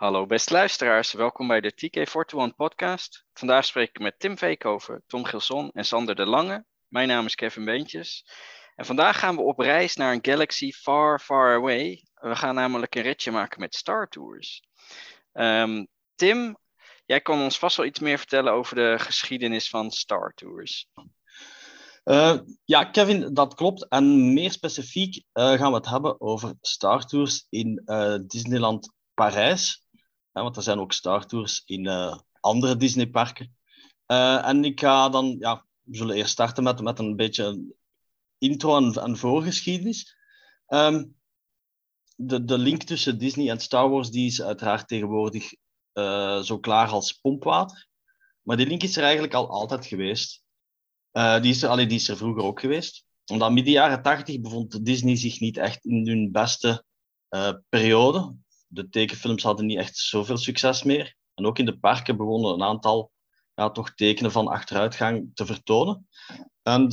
Hallo beste luisteraars, welkom bij de TK41 podcast. Vandaag spreek ik met Tim Veekhoven, Tom Gilson en Sander de Lange. Mijn naam is Kevin Beentjes. En vandaag gaan we op reis naar een galaxy far, far away. We gaan namelijk een ritje maken met Star Tours. Ehm, Tim, jij kan ons vast wel iets meer vertellen over de geschiedenis van Star Tours. Uh, ja, Kevin, dat klopt. En meer specifiek uh, gaan we het hebben over Star Tours in uh, Disneyland Parijs. Want er zijn ook Star Tours in andere Disneyparken. en ik ga dan, ja, we zullen eerst starten met, met een beetje intro en, en voorgeschiedenis. Um, de, de link tussen Disney en Star Wars die is uiteraard tegenwoordig zo klaar als pompwater. Maar die link is er eigenlijk al altijd geweest. Uh, die, is er, allee, die is er vroeger ook geweest. Omdat midden jaren tachtig bevond Disney zich niet echt in hun beste periode. De tekenfilms hadden niet echt zoveel succes meer. En ook in de parken begonnen een aantal ja, toch tekenen van achteruitgang te vertonen. En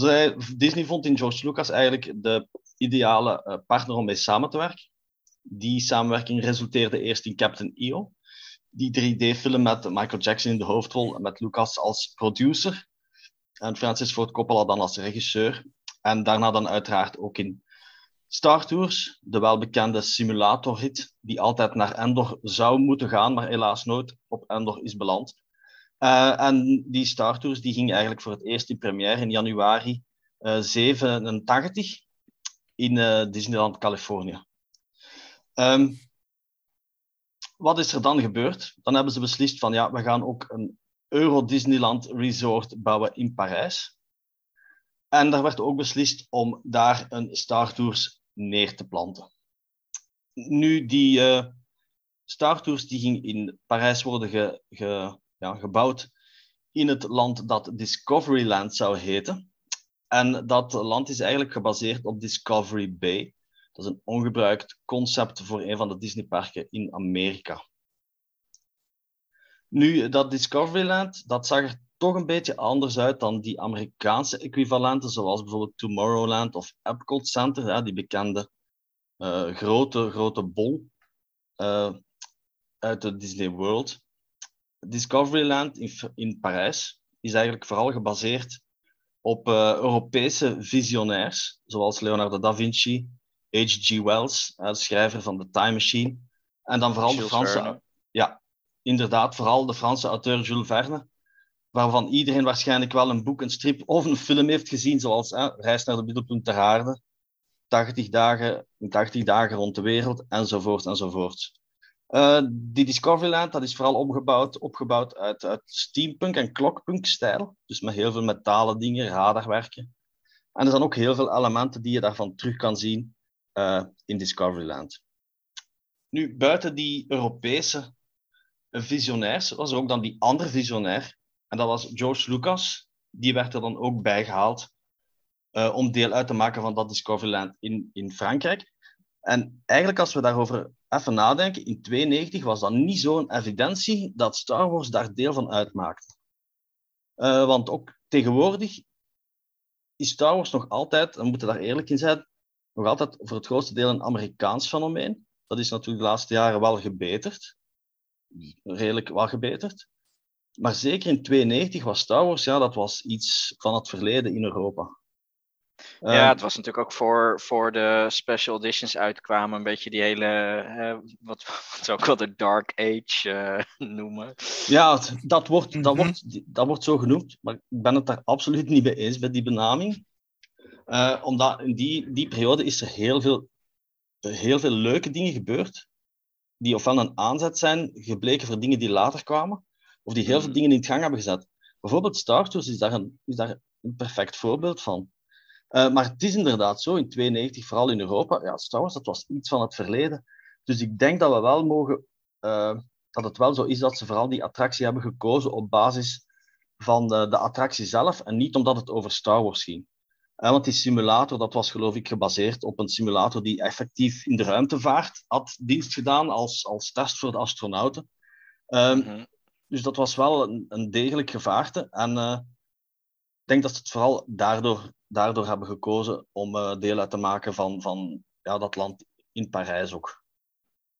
Disney vond in George Lucas eigenlijk de ideale uh, partner om mee samen te werken. Die samenwerking resulteerde eerst in Captain EO. Die 3D-film met Michael Jackson in de hoofdrol en met Lucas als producer. En Francis Ford Coppola dan als regisseur. En daarna dan uiteraard ook in Star Tours, de welbekende simulatorhit, die altijd naar Endor zou moeten gaan, maar helaas nooit op Endor is beland. Uh, en die Star Tours die ging eigenlijk voor het eerst in première in januari uh, 87 in uh, Disneyland, Californië. Um, wat is er dan gebeurd? Dan hebben ze beslist van ja, we gaan ook een Euro Disneyland Resort bouwen in Parijs. En daar werd ook beslist om daar een Star Tours neer te planten. Nu, die uh, Star Tours die ging in Parijs worden ge, ja, gebouwd in het land dat Discoveryland zou heten. En dat land is eigenlijk gebaseerd op Discovery Bay. Dat is een ongebruikt concept voor een van de Disneyparken in Amerika. Nu, dat Discoveryland, dat zag er toch een beetje anders uit dan die Amerikaanse equivalenten, zoals bijvoorbeeld Tomorrowland of Epcot Center, ja, die bekende uh, grote, grote bol uh, uit de Disney World. Discoveryland in, in Parijs is eigenlijk vooral gebaseerd op uh, Europese visionairs, zoals Leonardo da Vinci, H.G. Wells, de schrijver van The Time Machine, en dan vooral de Franse... Ja, inderdaad vooral de Franse auteur Jules Verne, waarvan iedereen waarschijnlijk wel een boek, een strip of een film heeft gezien, zoals Reis naar de middelpunt ter aarde, 80 dagen, 80 dagen rond de wereld, enzovoort, enzovoort. Uh, die Discoveryland dat is vooral opgebouwd, opgebouwd uit, uit steampunk en clockpunk-stijl, dus met heel veel metalen dingen, radarwerken. En er zijn ook heel veel elementen die je daarvan terug kan zien uh, in Discoveryland. Nu, buiten die Europese visionairs was er ook dan die andere visionair. En dat was George Lucas. Die werd er dan ook bijgehaald uh, om deel uit te maken van dat Discoveryland in, in Frankrijk. En eigenlijk, als we daarover even nadenken, in 92 was dat niet zo'n evidentie dat Star Wars daar deel van uitmaakte. Uh, want ook tegenwoordig is Star Wars nog altijd, we moeten daar eerlijk in zijn, nog altijd voor het grootste deel een Amerikaans fenomeen. Dat is natuurlijk de laatste jaren wel gebeterd redelijk wat gebeterd. Maar zeker in 92 was Star Wars, ja, dat was iets van het verleden in Europa. Ja, ehm, het was natuurlijk ook voor, voor de special editions uitkwamen, een beetje die hele, uh, wat, wat zou ik wel de Dark Age uh, noemen. Ja, dat wordt, dat, mhm. wordt, dat wordt zo genoemd, maar ik ben het daar absoluut niet mee eens met die benaming. Uh, omdat in die, die periode is er heel veel, heel veel leuke dingen gebeurd die ofwel een aanzet zijn gebleken voor dingen die later kwamen, of die heel veel hmm. dingen in gang hebben gezet. Bijvoorbeeld Star Tours is daar een, is daar een perfect voorbeeld van. Uh, maar het is inderdaad zo, in 92, vooral in Europa, ja, Star Wars dat was iets van het verleden. Dus ik denk dat we wel mogen, uh, dat het wel zo is dat ze vooral die attractie hebben gekozen op basis van de, de attractie zelf en niet omdat het over Star Wars ging. Uh, want die simulator, dat was geloof ik gebaseerd op een simulator die effectief in de ruimtevaart had dienst gedaan als, als test voor de astronauten. Um, mm -hmm. Dus dat was wel een, degelijk gevaarte. En uh, ik denk dat ze het vooral daardoor, daardoor hebben gekozen om uh, deel uit te maken van, van ja, dat land in Parijs ook.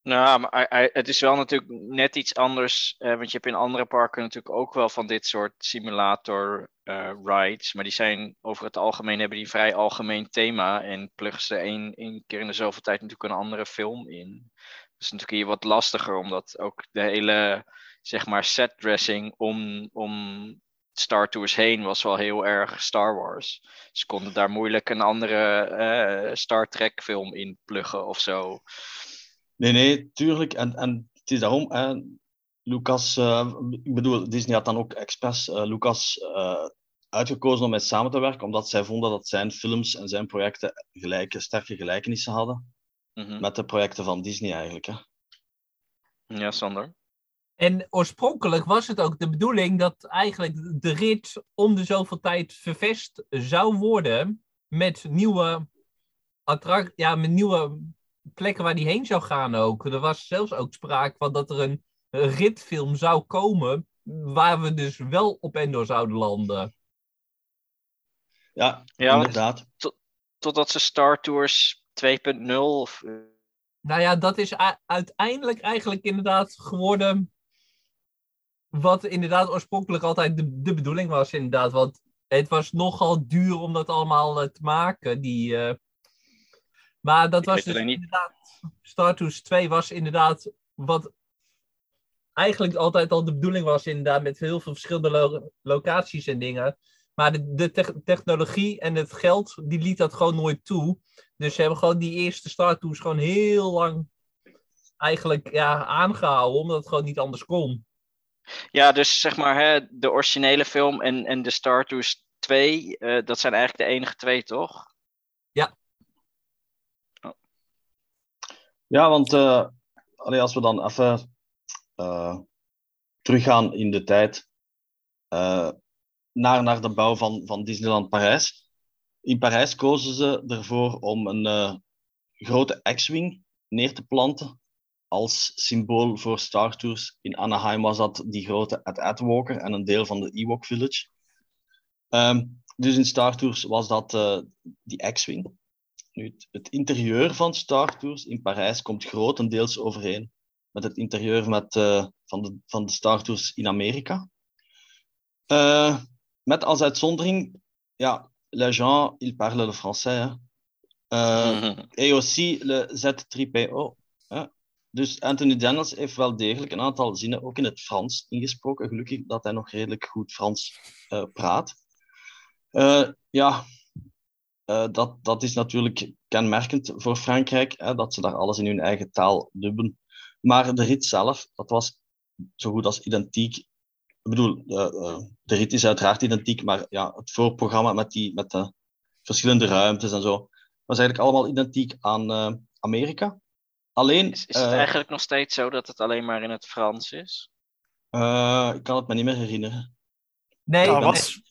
Nou, maar het is wel natuurlijk net iets anders. Eh, want je hebt in andere parken natuurlijk ook wel van dit soort simulator uh, rides. Maar die zijn over het algemeen hebben die vrij algemeen thema. En pluggen ze één, één keer in de zoveel tijd natuurlijk een andere film in. Dus natuurlijk hier wat lastiger, omdat ook de hele zeg maar setdressing om, om Star Tours heen was wel heel erg Star Wars. Ze konden daar moeilijk een andere uh, Star Trek film in pluggen of zo. Nee, nee, tuurlijk. En, en het is daarom, hè, Lucas, uh, ik bedoel, Disney had dan ook expres uh, Lucas uitgekozen om mee samen te werken, omdat zij vonden dat zijn films en zijn projecten gelijke, sterke gelijkenissen hadden mm -hmm. met de projecten van Disney eigenlijk. Hè. Ja, Sander. En oorspronkelijk was het ook de bedoeling dat eigenlijk de rit om de zoveel tijd vervest zou worden met nieuwe, attract ja, met nieuwe plekken waar die heen zou gaan ook. Er was zelfs ook sprake van dat er een ritfilm zou komen waar we dus wel op Endor zouden landen. Ja, ja inderdaad. Tot, totdat ze Star Tours 2.0 of... Nou ja, dat is uiteindelijk eigenlijk inderdaad geworden wat inderdaad oorspronkelijk altijd de, de bedoeling was inderdaad. Want het was nogal duur om dat allemaal uh, te maken, die... Uh... Maar dat Ik was dus inderdaad... Star Tours 2 was inderdaad wat eigenlijk altijd al de bedoeling was inderdaad met heel veel verschillende lo locaties en dingen. Maar de, de te technologie en het geld, die liet dat gewoon nooit toe. Dus ze hebben gewoon die eerste Star Tours gewoon heel lang eigenlijk ja, aangehouden, omdat het gewoon niet anders kon. Ja, dus zeg maar hè, de originele film en, en de Star Tours 2, uh, dat zijn eigenlijk de enige twee, toch? Ja. Oh. Ja, want uh, allee, als we dan even uh, teruggaan in de tijd naar, naar de bouw van, van Disneyland Parijs. In Parijs kozen ze ervoor om een grote X-Wing neer te planten als symbool voor Star Tours. In Anaheim was dat die grote Ad Walker en een deel van de Ewok Village. Um, dus in Star Tours was dat uh, die X-Wing. Nu, het, het, interieur van Star Tours in Parijs komt grotendeels overeen met het interieur met, uh, van, de, van de Star Tours in Amerika. Uh, met als uitzondering, ja, les gens, ils parlent le français. Mm -hmm. Et aussi le Z3PO. Dus Anthony Daniels heeft wel degelijk een aantal zinnen ook in het Frans ingesproken. Gelukkig dat hij nog redelijk goed Frans uh, praat. Uh, ja, uh, dat, dat is natuurlijk kenmerkend voor Frankrijk, hè, dat ze daar alles in hun eigen taal dubben. Maar de rit zelf, dat was zo goed als identiek. Ik bedoel, de rit is uiteraard identiek, maar ja, het voorprogramma met, die, met de verschillende ruimtes en zo, was eigenlijk allemaal identiek aan Amerika. Alleen, is, is het uh, eigenlijk nog steeds zo dat het alleen maar in het Frans is? Uh, ik kan het me niet meer herinneren. Nee, nou, was...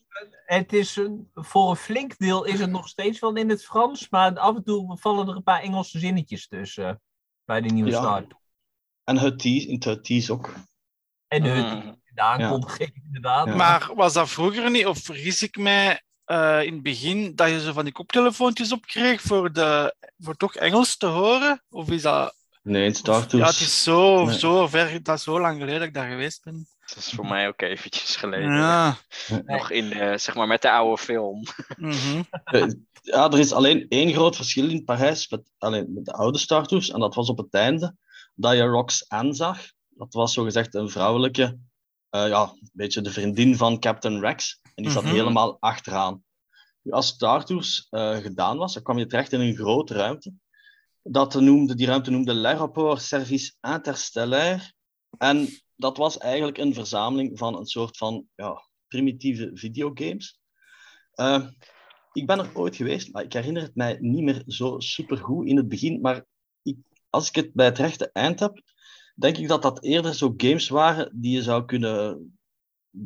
het is een, voor een flink deel is het nog steeds wel in het Frans, maar af en toe vallen er een paar Engelse zinnetjes tussen bij de nieuwe ja. start. En het in het ook. En de mm. de aankondiging ja. inderdaad. Ja. Maar was dat vroeger niet, of vergis ik mij, uh, in het begin dat je zo van die koptelefoontjes opkreeg voor, de, voor toch Engels te horen? Of is dat... Nee, Tours. Ja, het is zo, nee. zo ver, dat is zo lang geleden dat ik daar geweest ben. Dat is voor mij ook eventjes geleden. Ja. Nog in de, zeg maar, met de oude film. Mm -hmm. Ja, er is alleen één groot verschil in Parijs met, alleen, met de oude Star Tours. En dat was op het einde dat je Roxanne zag. Dat was zogezegd een vrouwelijke, ja, een beetje de vriendin van Captain Rex. En die zat mm -hmm. helemaal achteraan. Als Star Tours uh, gedaan was, dan kwam je terecht in een grote ruimte. Dat noemde, die ruimte noemde l'Aéroport Service Interstellaire. En dat was eigenlijk een verzameling van een soort van ja, primitieve videogames. Uh, ik ben er ooit geweest, maar ik herinner het mij niet meer zo supergoed in het begin. Maar ik, als ik het bij het rechte eind heb, denk ik dat dat eerder zo games waren die je zou kunnen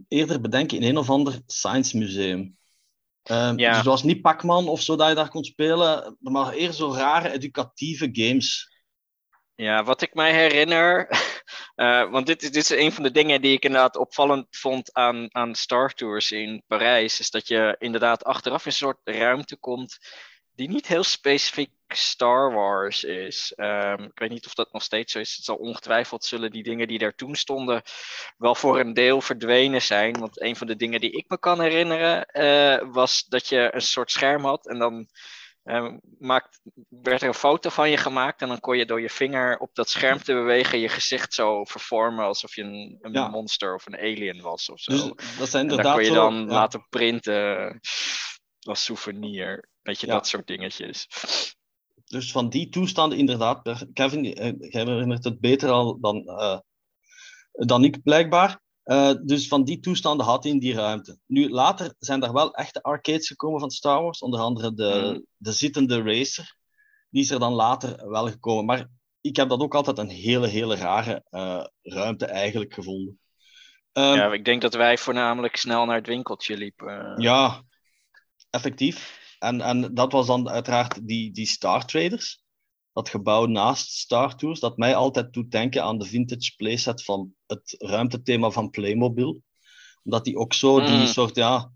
eerder bedenken in een of ander science museum. Um, ja. Dus het was niet Pac-Man of zo dat je daar kon spelen, maar eerder zo rare educatieve games. Ja, wat ik mij herinner, uh, want dit is, dit is een van de dingen die ik inderdaad opvallend vond aan, aan Star Tours in Parijs, is dat je inderdaad achteraf in een soort ruimte komt die niet heel specifiek Star Wars is. Ehm, ik weet niet of dat nog steeds zo is. Het zal ongetwijfeld zullen die dingen die daar toen stonden wel voor een deel verdwenen zijn. Want een van de dingen die ik me kan herinneren eh, was dat je een soort scherm had en dan maakt, werd er een foto van je gemaakt en dan kon je door je vinger op dat scherm te bewegen je gezicht zo vervormen alsof je een, een Ja. monster of een alien was of zo. Dus dat zijn en kon je zo- dan ja. laten printen als souvenir. Weet je, Ja. dat soort dingetjes. Dus van die toestanden, inderdaad, per- Kevin, eh, jij herinnert het beter al dan, eh, dan ik, blijkbaar. Eh, dus van die toestanden had hij in die ruimte. Nu, later zijn er wel echte arcades gekomen van Star Wars, onder andere de, Mhm. de zittende racer. Die is er dan later wel gekomen. Maar ik heb dat ook altijd een hele, hele rare eh, ruimte eigenlijk gevonden. Ehm, ja, ik denk dat wij voornamelijk snel naar het winkeltje liepen. Ja, effectief. En, en dat was dan uiteraard die, die Star Traders. Dat gebouw naast Star Tours, dat mij altijd doet denken aan de vintage playset van het ruimtethema van Playmobil. Omdat die ook zo die Mm. soort, ja,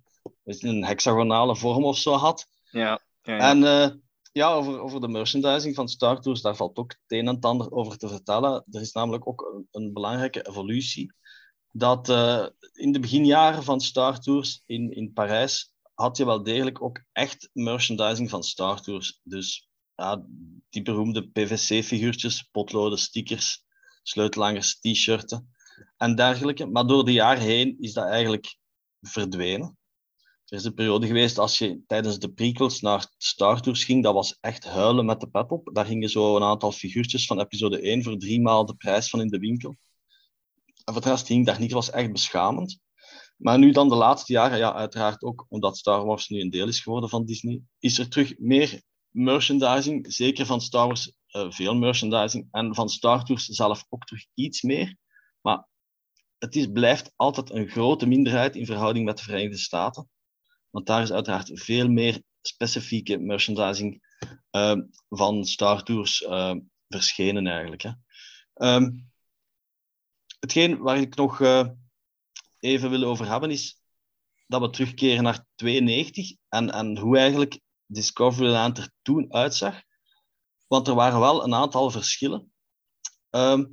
een hexagonale vorm of zo had. Ja, ja, ja. En eh, ja, over, over de merchandising van Star Tours, daar valt ook het een en het ander over te vertellen. Er is namelijk ook een, een belangrijke evolutie. Dat eh, in de beginjaren van Star Tours in, in Parijs had je wel degelijk ook echt merchandising van Star Tours. Dus ja, die beroemde PVC-figuurtjes, potloden, stickers, sleutelhangers, t-shirten en dergelijke. Maar door de jaren heen is dat eigenlijk verdwenen. Er is een periode geweest als je tijdens de prequels naar Star Tours ging, dat was echt huilen met de pet op. Daar gingen zo een aantal figuurtjes van episode 1 voor drie maal de prijs van in de winkel. En voor de rest ging daar niet, was echt beschamend. Maar nu dan de laatste jaren, ja, uiteraard ook omdat Star Wars nu een deel is geworden van Disney, is er terug meer merchandising. Zeker van Star Wars eh, veel merchandising. En van Star Tours zelf ook terug iets meer. Maar het is, blijft altijd een grote minderheid in verhouding met de Verenigde Staten. Want daar is uiteraard veel meer specifieke merchandising eh, van Star Tours eh, verschenen eigenlijk. Hè. Ehm, hetgeen waar ik nog eh, even wil over hebben is dat we terugkeren naar 92 en, en hoe eigenlijk Discoveryland er toen uitzag. Want er waren wel een aantal verschillen. Ehm,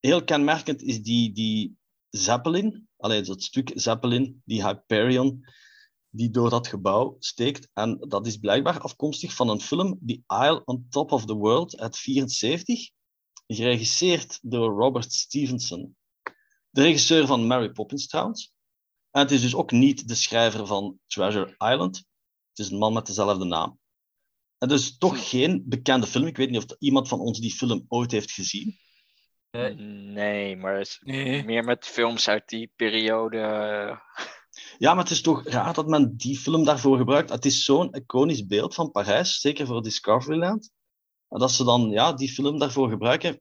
heel kenmerkend is die, die Zeppelin, alleen dat stuk Zeppelin, die Hyperion, die door dat gebouw steekt. En dat is blijkbaar afkomstig van een film, The Isle on Top of the World, uit 74, geregisseerd door Robert Stevenson. De regisseur van Mary Poppins trouwens. En het is dus ook niet de schrijver van Treasure Island. Het is een man met dezelfde naam. En dus toch geen bekende film. Ik weet niet of iemand van ons die film ooit heeft gezien. Eh, Nee, maar het is Nee. meer met films uit die periode. Ja, maar het is toch raar dat men die film daarvoor gebruikt. Het is zo'n iconisch beeld van Parijs, zeker voor Discoveryland. En dat ze dan ja, die film daarvoor gebruiken.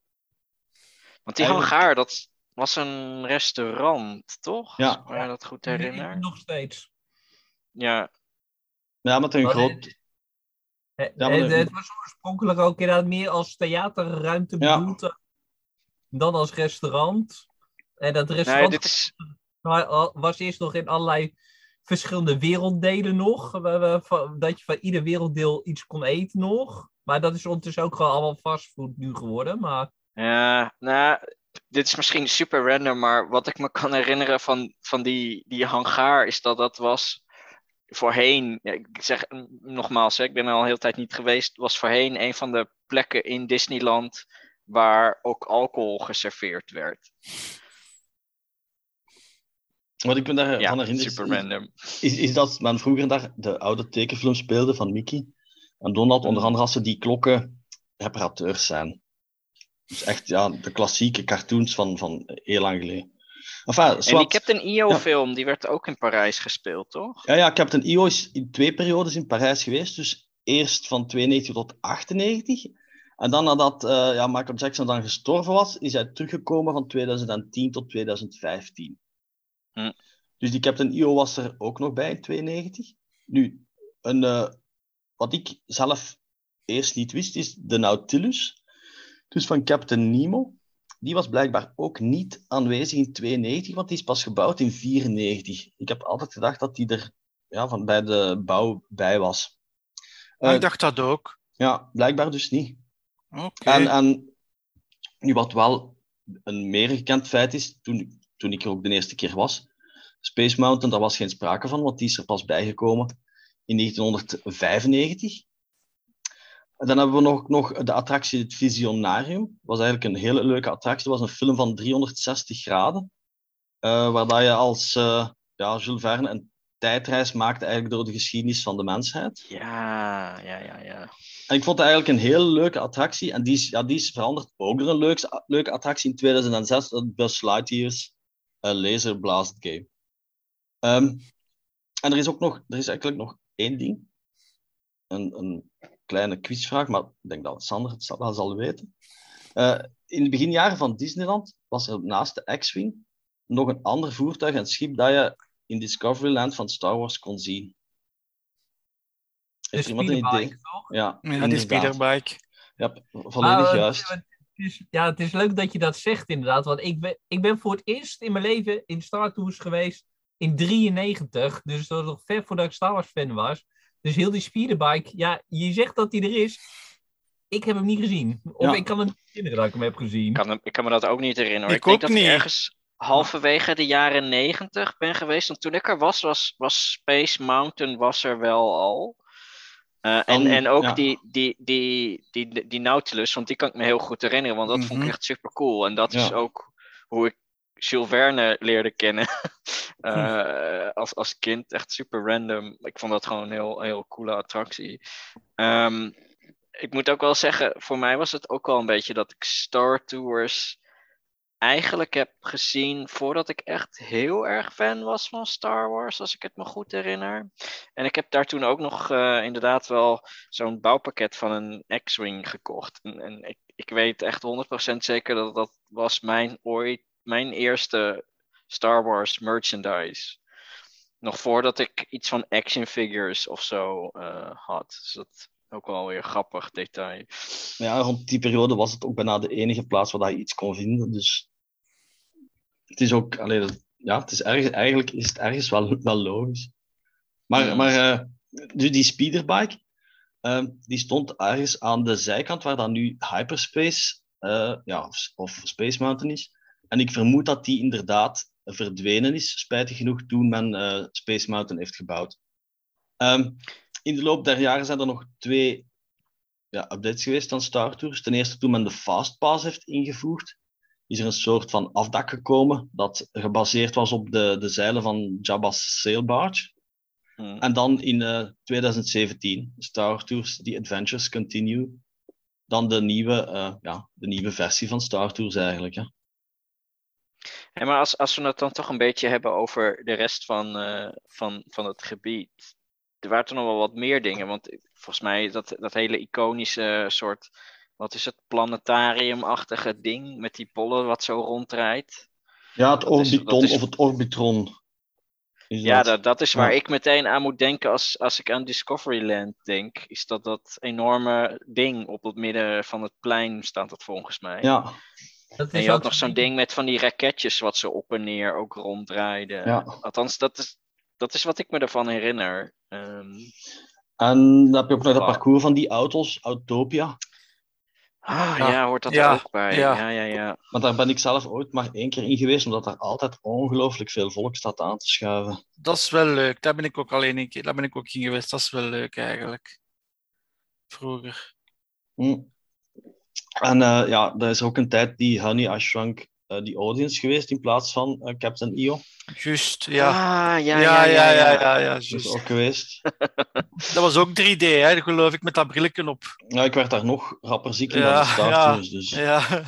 Want die Eigenlijk- hangaar, dat was een restaurant, toch? Ja. Als ik me dat goed herinner. Nog steeds. Ja, Ja, met een groot... het- Het, Ja, maar het, was oorspronkelijk ook inderdaad meer als theaterruimte bedoeld eh, dan als restaurant. En dat nee, restaurant dit is. wa- was eerst nog in allerlei verschillende werelddelen nog. Dat je van ieder werelddeel iets kon eten nog. Maar dat is ondertussen ook gewoon allemaal fastfood nu geworden. Maar Ja, nou, dit is misschien super random, maar wat ik me kan herinneren van, van die, die hangaar is dat dat was voorheen, ik zeg nogmaals, hè, ik ben er al een hele tijd niet geweest, was voorheen een van de plekken in Disneyland waar ook alcohol geserveerd werd. Wat ik me daarvan Ja, herinner is, random. is, is dat men vroeger daar de oude tekenfilm speelde van Mickey en Donald, onder andere als ze die klokken reparateurs zijn. Dus echt ja, de klassieke cartoons van, van heel lang geleden. Enfin, En die. Captain EO film, die werd ook in Parijs gespeeld, toch? Ja, ja, Captain EO is in twee periodes in Parijs geweest. Dus eerst van 92 tot 98. En dan nadat eh, ja, Michael Jackson dan gestorven was, is hij teruggekomen van 2010 tot 2015. Hm. Dus die Captain EO was er ook nog bij in 92. Nu, een, eh, wat ik zelf eerst niet wist, is de Nautilus. Dus van Captain Nemo. Die was blijkbaar ook niet aanwezig in 92, want die is pas gebouwd in 94. Ik heb altijd gedacht dat die er ja, van bij de bouw bij was. Eh, ik dacht dat ook. Ja, blijkbaar dus niet. Oké. En, en nu wat wel een meer gekend feit is, toen, toen ik er ook de eerste keer was, Space Mountain, daar was geen sprake van, want die is er pas bijgekomen in 1995. En dan hebben we nog, nog de attractie het Visionarium. Dat was eigenlijk een hele leuke attractie. Dat was een film van 360 graden, eh, waar dat je als eh, ja, Jules Verne een tijdreis maakte eigenlijk door de geschiedenis van de mensheid. Ja, ja, ja, ja. En ik vond het eigenlijk een hele leuke attractie. En die is, ja, die is veranderd ook een leuke, leuke attractie in 2006, dat Buzz Lightyear's uh, Laser Blast Game. Ehm, en er is ook nog, er is eigenlijk nog één ding. Een, een kleine quizvraag, maar ik denk dat Sander het wel zal weten. Uh, in de beginjaren van Disneyland was er naast de X-Wing nog een ander voertuig en schip dat je in Discoveryland van Star Wars kon zien. De Heeft iemand een idee? toch? Ja, Ja, die inderdaad. speederbike. Ja, volledig Maar, eh, juist. het is- ja, het is leuk dat je dat zegt inderdaad. Want ik ben, ik ben voor het eerst in mijn leven in Star Tours geweest in 93. Dus dat was nog ver voordat ik Star Wars fan was. Dus heel die speederbike, ja, je zegt dat die er is. Ik heb hem niet gezien. Of Ja. ik kan het niet herinneren dat ik hem heb gezien. Ik kan, hem- ik kan me dat ook niet herinneren. hoor. Ik Ik, denk ook dat niet. ik ergens halverwege de jaren negentig ben geweest. Want toen ik er was, was, was Space Mountain was er wel al. Eh, en, Dan- en ook ja. die, die, die, die, die, Nautilus, want die kan ik me heel goed herinneren. Want dat vond ik Mhm. echt super cool. En dat is ook hoe ik Jules Verne leerde kennen. Eh, als, als kind. Echt super random. Ik vond dat gewoon een heel, heel coole attractie. Ehm, ik moet ook wel zeggen, voor mij was het ook wel een beetje dat ik Star Tours eigenlijk heb gezien voordat ik echt heel erg fan was van Star Wars, als ik het me goed herinner. En ik heb daar toen ook nog eh, inderdaad wel zo'n bouwpakket van een X-Wing gekocht. En, en ik, ik weet echt 100% zeker dat dat was mijn, ooit, mijn eerste Star Wars merchandise. Nog voordat ik iets van action figures of zo eh, had. Dus dat ook wel weer een grappig detail. Ja, rond die periode was het ook bijna de enige plaats waar je iets kon vinden. Dus het is ook, allee, dat- ja, het is ergens, eigenlijk is het ergens wel, wel logisch. Maar, Ja. maar dus die speederbike, eh, die stond ergens aan de zijkant waar dan nu Hyperspace eh, ja, of, of Space Mountain is. En ik vermoed dat die inderdaad verdwenen is, spijtig genoeg, toen men eh, Space Mountain heeft gebouwd. Ehm, in de loop der jaren zijn er nog twee ja, updates geweest aan Star Tours. Ten eerste toen men de Fastpass heeft ingevoerd, is er een soort van afdak gekomen dat gebaseerd was op de, de zeilen van Jabba's sail barge. Hm. En dan in eh, 2017, Star Tours The Adventures Continue. Dan de nieuwe, eh, ja, de nieuwe versie van Star Tours eigenlijk. Hè. Hey, maar als, als we het dan toch een beetje hebben over de rest van, eh, van, van het gebied. Er waren toch nog wel wat meer dingen. Want volgens mij dat, dat hele iconische soort. Wat is het? Planetariumachtige ding met die bollen wat zo rondrijdt. Ja, het is- Orbiton is- of het Orbitron. Is Ja, dat. dat, dat is waar Ja. ik meteen aan moet denken als, als ik aan Discoveryland denk. Is dat dat enorme ding op het midden van het plein staat dat volgens mij. ja, Dat En je had nog zo'n ding met van die raketjes wat ze op en neer ook ronddraaiden. ja. Althans, dat is, dat is wat ik me ervan herinner. Ehm, En dan heb je ook nog dat Wauw. parcours van die auto's, Autopia. ah, Ja. ja, hoort dat Ja, er ook bij. ja. Ja, ja, ja. Want daar ben ik zelf ooit maar één keer in geweest, omdat er altijd ongelooflijk veel volk staat aan te schuiven. Dat is wel leuk. Daar ben ik ook alleen een keer. Daar ben ik ook in geweest. Dat is wel leuk eigenlijk. Vroeger. Hm. En eh, ja, er is ook een tijd die Honey I Shrunk eh, the Audience geweest in plaats van eh, Captain EO. Juist, ja. Ah, ja, ja, ja, ja, ja, ja, Dat is ook geweest. Dat was ook 3D, hè, dat geloof ik, met dat brilletje op. Ja, ik werd daar nog rapper ziek in Ja, dan de Star ja. Tours, dus. Ja.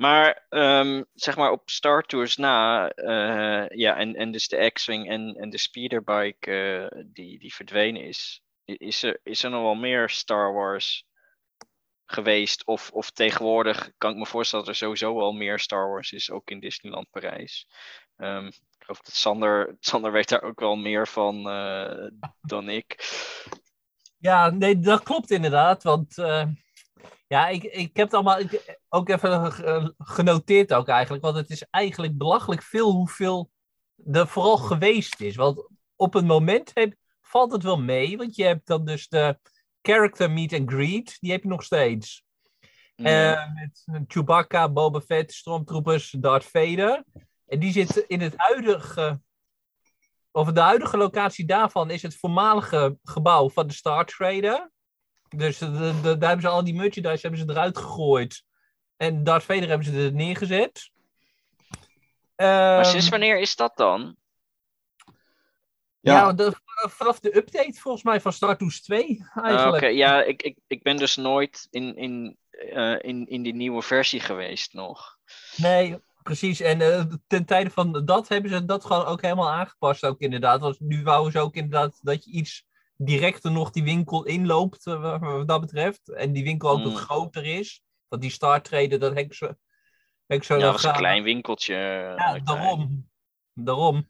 Maar ehm, zeg maar op Star Tours na, eh, ja, en, en dus de X-Wing en, en de speederbike eh, die, die verdwenen is, is er, is er nog wel meer Star Wars geweest? Of, of tegenwoordig kan ik me voorstellen dat er sowieso wel meer Star Wars is, ook in Disneyland Parijs. Ehm, ik geloof dat Sander, Sander weet daar ook wel meer van eh, dan ik. Ja, nee, dat klopt inderdaad. Want eh, ja, ik, ik heb het allemaal ik- ook even ge- genoteerd ook eigenlijk. Want het is eigenlijk belachelijk veel hoeveel er vooral geweest is. Want op een moment heb, valt het wel mee. Want je hebt dan dus de character meet and greet. Die heb je nog steeds. Ja. Eh, met Chewbacca, Boba Fett, Stormtroopers, Darth Vader. En die zit in het huidige... Of de huidige locatie daarvan is het voormalige gebouw van de Star Trader. Dus de, de- daar hebben ze al die merchandise hebben ze eruit gegooid. En Darth Vader hebben ze er neergezet. maar Ehm, sinds wanneer is dat dan? Ja, Ja, de- vanaf de update volgens mij van Star Tours 2 Ah, eigenlijk. Oké, ja, ik, ik, ik ben dus nooit in, in, eh, in, in die nieuwe versie geweest nog. Nee, precies. En eh, ten tijde van dat hebben ze dat gewoon ook helemaal aangepast ook inderdaad. Want nu wouden ze ook inderdaad dat je iets directer nog die winkel inloopt eh, wat dat betreft. En die winkel ook Mm. wat groter is. Want die Star Trader, dat heb ik zo, heb ik zo Ja, dat was een klein winkeltje. Ja, daarom. Daarom.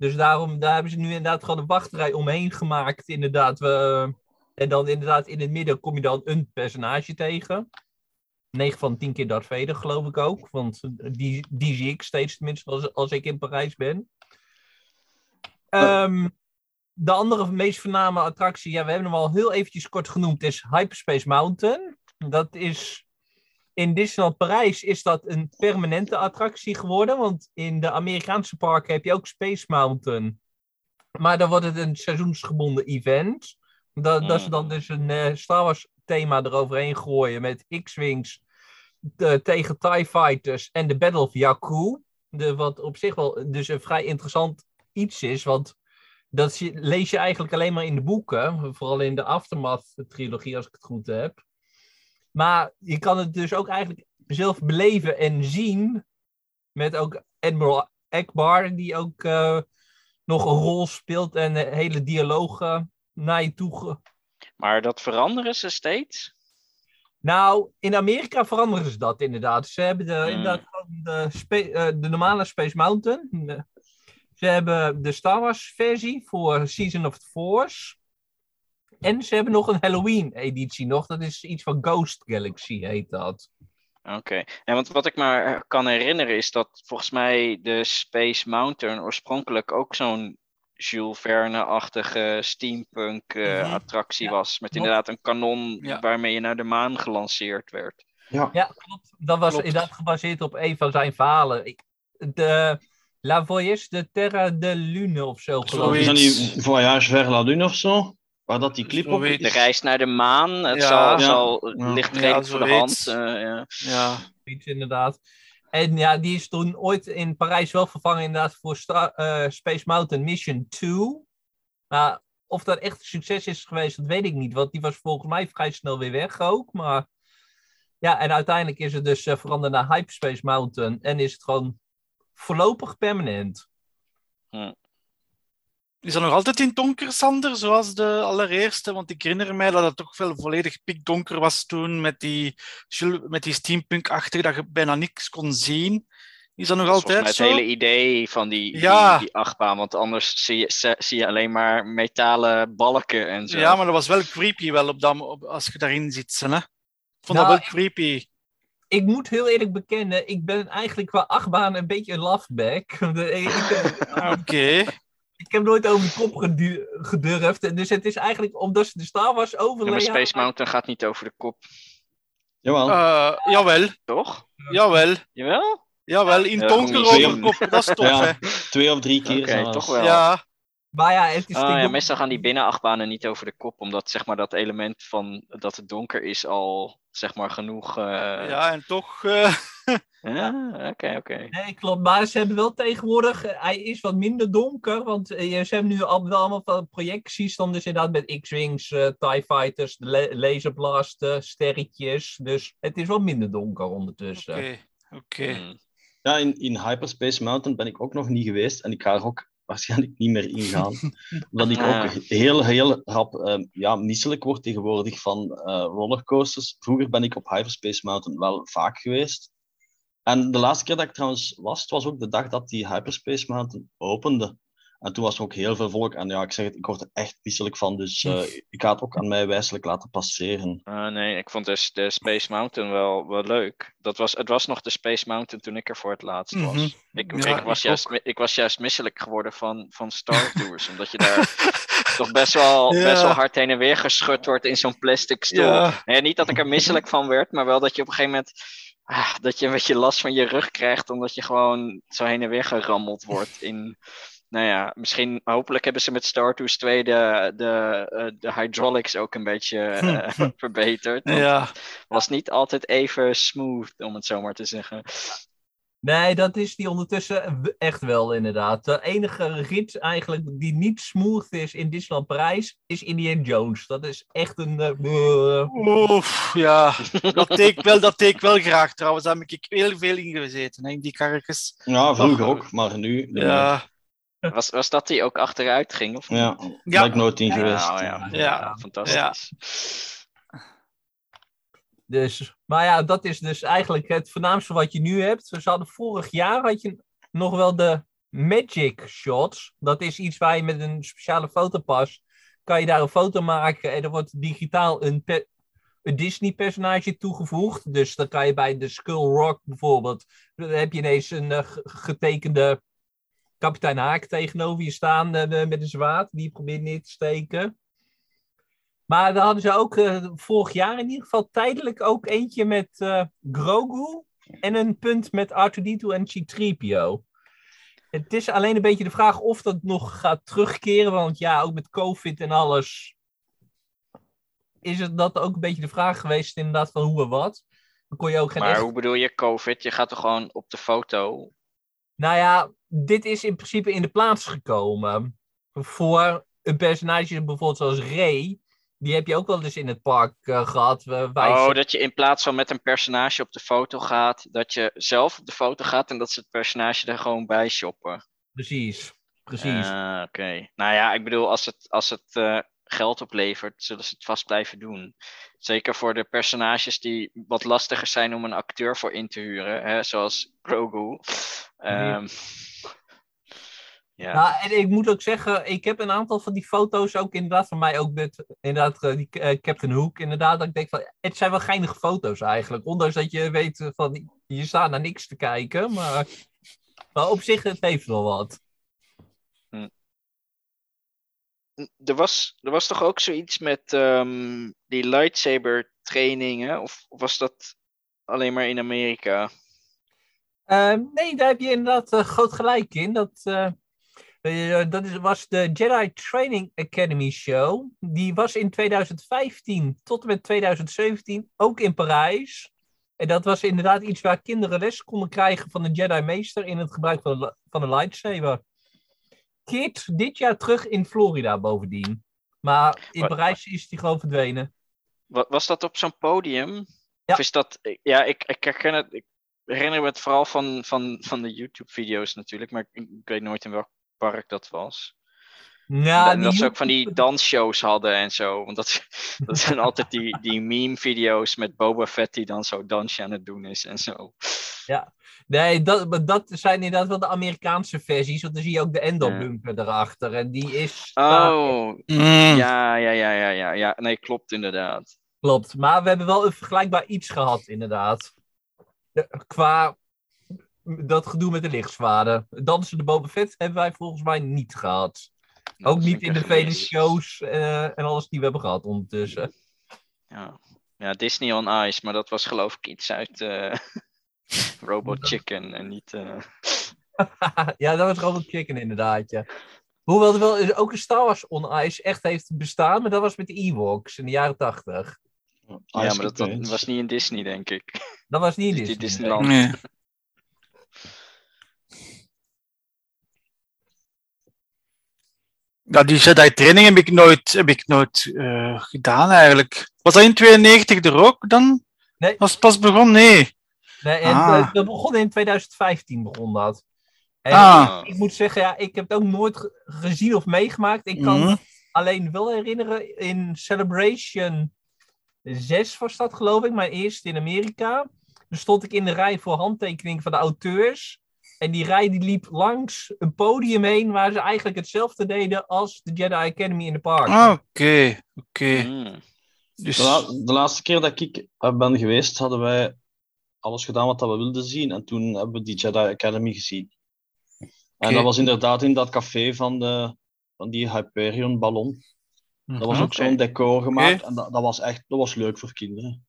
Dus daarom, daar hebben ze nu inderdaad gewoon een wachtrij omheen gemaakt. Inderdaad. We, en dan inderdaad in het midden kom je dan een personage tegen. 9 van 10 keer Darth Vader, geloof ik ook. Want die, die zie ik steeds tenminste als, als ik in Parijs ben. Ehm, de andere meest voorname attractie, ja, we hebben hem al heel eventjes kort genoemd, is Hyperspace Mountain. Dat is in Disneyland Parijs is dat een permanente attractie geworden. Want in de Amerikaanse parken heb je ook Space Mountain. Maar dan wordt het een seizoensgebonden event. Dat, dat ze dan dus een eh, Star Wars thema eroverheen gooien met X-Wings de- tegen TIE Fighters en de Battle of Jakku. De, wat op zich wel dus een vrij interessant iets is. Want dat lees je eigenlijk alleen maar in de boeken. Vooral in de Aftermath-trilogie, als ik het goed heb. Maar je kan het dus ook eigenlijk zelf beleven en zien. Met ook Admiral Akbar, die ook eh, nog een rol speelt en eh, hele dialogen naar je toe. Maar dat veranderen ze steeds? Nou, in Amerika veranderen ze dat inderdaad. Ze hebben de, Hmm. inderdaad de, eh, de normale Space Mountain. De- Ze hebben de Star Wars versie voor Season of the Force. En ze hebben nog een Halloween editie nog. Dat is iets van Ghost Galaxy heet dat. Oké. En want wat ik me kan herinneren is dat volgens mij de Space Mountain oorspronkelijk ook zo'n Jules Verne-achtige steampunk eh, Mhm. attractie Ja, was. Met inderdaad een kanon Ja. waarmee je naar de maan gelanceerd werd. Ja, klopt. Dat was Klopt. inderdaad gebaseerd op een van zijn verhalen. De La Voyage de Terra de Lune of zo geloof is ik. Zoiets. niet Voyage vers la Lune of zo? Waar dat die clip op. De is? reis naar de maan, het Ja. zal, Ja. zal Ja. ligt Ja, redelijk voor de hand. eh, ja. Ja. Iets inderdaad. En ja, die is toen ooit in Parijs wel vervangen inderdaad voor Star, eh, Space Mountain Mission 2. Maar of dat echt een succes is geweest, dat weet ik niet. Want die was volgens mij vrij snel weer weg ook. Maar ja, en uiteindelijk is het dus eh, veranderd naar Hyperspace Mountain. En is het gewoon voorlopig permanent. Is dat nog altijd in het donker, Sander, zoals de allereerste? Want ik herinner mij dat het toch wel volledig pikdonker was toen met die, met die steampunk-achtige, dat je bijna niks kon zien. Is dat nog Dat altijd het zo? hele idee van die, Ja. die, die achtbaan. Want anders zie je, zie je alleen maar metalen balken en zo. Ja, maar dat was wel creepy wel op dat, op, als je daarin zit. Hè? Ik vond Nou, dat wel creepy. Ik moet heel eerlijk bekennen, ik ben eigenlijk qua achtbaan een beetje een loveback. De- ik, ik, heb nooit over de kop gedu- gedurfd. Dus het is eigenlijk omdat ze de Star Wars Ja, overlay maar Space Mountain gaat niet over de kop, Jawel. Eh, jawel, toch? jawel. Jawel? Jawel, in Ja, donker twee- overkop, dat is tof, Ja. hè? Twee of drie keer zelfs. toch wel. Ja, Maar ja, het is Oh, ja, meestal gaan die binnenachtbanen niet over de kop, omdat zeg maar, dat element van dat het donker is al zeg maar, genoeg. eh, ja, en toch... eh, ja, Oké, oké. Nee, klopt. Maar ze hebben wel tegenwoordig... eh, Hij is wat minder donker. Want ze hebben nu al, wel allemaal van projecties. Dan dus inderdaad met X-Wings, TIE Fighters, laserblasten, sterretjes. Dus het is wat minder donker ondertussen. Oké, oké. Hmm. Ja, in, in Hyperspace Mountain ben ik ook nog niet geweest en ik ga er ook waarschijnlijk niet meer ingaan. omdat ik Ja. ook heel, heel rap eh, ja, misselijk word tegenwoordig van eh, rollercoasters. Vroeger ben ik op Hyperspace Mountain wel vaak geweest. En de laatste keer dat ik trouwens was, het was ook de dag dat die Hyperspace Mountain opende. En toen was er ook heel veel volk. En ja, ik zeg het, ik word er echt misselijk van. Dus uh, ik ga het ook aan mij wijselijk laten passeren. Uh, nee, ik vond de, de, Space Mountain wel, wel leuk. Dat was, het was nog de Space Mountain toen ik er voor het laatst was. Mm -hmm. ik, ja, ik, was ik, juist, ik was juist misselijk geworden van, van Star Tours. omdat je daar toch best wel, ja. best wel hard heen en weer geschud wordt in zo'n plastic stoel. Ja. Nee, niet dat ik er misselijk van werd, maar wel dat je op een gegeven moment ah, dat je een beetje last van je rug krijgt, omdat je gewoon zo heen en weer gerammeld wordt in. Nou ja, misschien, hopelijk hebben ze met Star Tours 2 de, de, uh, de hydraulics ook een beetje uh, verbeterd. Ja. was niet altijd even smooth, om het zo maar te zeggen. Nee, dat is die ondertussen echt wel inderdaad. De enige rit eigenlijk die niet smooth is in Disneyland Parijs is Indiana Jones. Dat is echt een... Uh... Oef, ja. dat deed ik wel, dat deed ik wel graag trouwens. Daar heb ik heel veel in gezeten, hè, in die karretjes. Ja, vroeger ook, maar nu... Ja. Was, was dat die ook achteruit ging? Of ja, ik nooit in geweest. Ja, ja. ja. fantastisch. Dus, maar ja, dat is dus eigenlijk het voornaamste wat je nu hebt. Dus hadden vorig jaar had je nog wel de Magic Shots. Dat is iets waar je met een speciale fotopas kan je daar een foto maken en er wordt digitaal een, een Disney-personage toegevoegd. Dus dan kan je bij de Skull Rock bijvoorbeeld, dan heb je ineens een uh, getekende kapitein Haak tegenover je staan uh, met een zwaard die probeert neer te steken. Maar dan hadden ze ook uh, vorig jaar in ieder geval tijdelijk ook eentje met uh, Grogu en een punt met R2-D2 en Citripio. Het is alleen een beetje de vraag of dat nog gaat terugkeren, want ja, ook met COVID en alles is het dat ook een beetje de vraag geweest inderdaad van hoe en wat. Dan kon je ook geen maar echt... hoe bedoel je COVID? Je gaat toch gewoon op de foto? Nou ja, dit is in principe in de plaats gekomen voor een personage bijvoorbeeld zoals Ray die heb je ook wel eens in het park uh, gehad. Uh, oh, dat je in plaats van met een personage op de foto gaat, dat je zelf op de foto gaat en dat ze het personage er gewoon bij shoppen. Precies, precies. Uh, Oké. Okay. Nou ja, ik bedoel, als het, als het uh, geld oplevert, zullen ze het vast blijven doen. Zeker voor de personages die wat lastiger zijn om een acteur voor in te huren, hè, zoals Grogu. Um, ja. Nou, en ik moet ook zeggen, ik heb een aantal van die foto's ook inderdaad van mij, ook met inderdaad die uh, Captain Hook, inderdaad, dat ik denk van, het zijn wel geinige foto's eigenlijk. Ondanks dat je weet van, je staat naar niks te kijken, maar, maar op zich, het heeft wel wat. Hm. Er was, er was toch ook zoiets met um, die lightsaber trainingen, of was dat alleen maar in Amerika? Uh, nee, daar heb je inderdaad uh, groot gelijk in. Dat, uh, uh, dat is, was de Jedi Training Academy Show. Die was in 2015 tot en met 2017 ook in Parijs. En dat was inderdaad iets waar kinderen les konden krijgen van de Jedi Meester in het gebruik van de, van de lightsaber. Keert dit jaar terug in Florida bovendien. Maar in Parijs is die gewoon verdwenen. Was dat op zo'n podium? Ja. Of is dat... Ja, ik, ik herken het... Ik herinner me het vooral van, van, van de YouTube-video's natuurlijk. Maar ik, ik weet nooit in welk park dat was. Ja, en dat ze ook van die dansshows hadden en zo. Want dat, dat zijn altijd die, die meme-video's met Boba Fett die dan zo dansje aan het doen is en zo. Ja, nee, dat, dat zijn inderdaad wel de Amerikaanse versies. Want dan zie je ook de Endo-bunker ja. erachter. En die is... Oh, mm. ja, ja, ja, ja, ja, ja. Nee, klopt inderdaad. Klopt, maar we hebben wel een vergelijkbaar iets gehad, inderdaad. Qua dat gedoe met de lichtzwaarden. Dansen de Boba Fett hebben wij volgens mij niet gehad. Dat Ook niet in de vele shows uh, en alles die we hebben gehad ondertussen. Ja. ja, Disney on Ice, maar dat was geloof ik iets uit uh, Robot Chicken en niet... Uh... ja, dat was Robot Chicken inderdaad, ja. Hoewel er wel ook een Star Wars on Ice echt heeft bestaan, maar dat was met de Ewoks in de jaren tachtig. Ja, maar dat, dat, was niet in Disney, denk ik. Dat was niet in Disney. Disneyland. Nee. Ja, die Jedi-training heb ik nooit, heb ik nooit uh, gedaan eigenlijk. Was dat in 92 er ook dan? Nee. Was het pas begonnen? Nee. Nee, en, Ah. dat begon in 2015 begon dat. En Ah. ik, moet zeggen, ja, ik heb het ook nooit ge- gezien of meegemaakt. Ik kan Mhm. alleen wel herinneren in Celebration 6 was dat geloof ik, mijn eerste in Amerika. Dan stond ik in de rij voor handtekening van de auteurs. En die rij die liep langs een podium heen waar ze eigenlijk hetzelfde deden als de Jedi Academy in de park. Ah, Oké, oké. Mm. Dus, De, la- de laatste keer dat ik ben geweest, hadden wij alles gedaan wat dat we wilden zien. En toen hebben we die Jedi Academy gezien. En dat was inderdaad in dat café van, de, van die Hyperion-ballon. Dat was Mhm. ook zo'n decor gemaakt. En dat, dat was echt dat was leuk voor kinderen.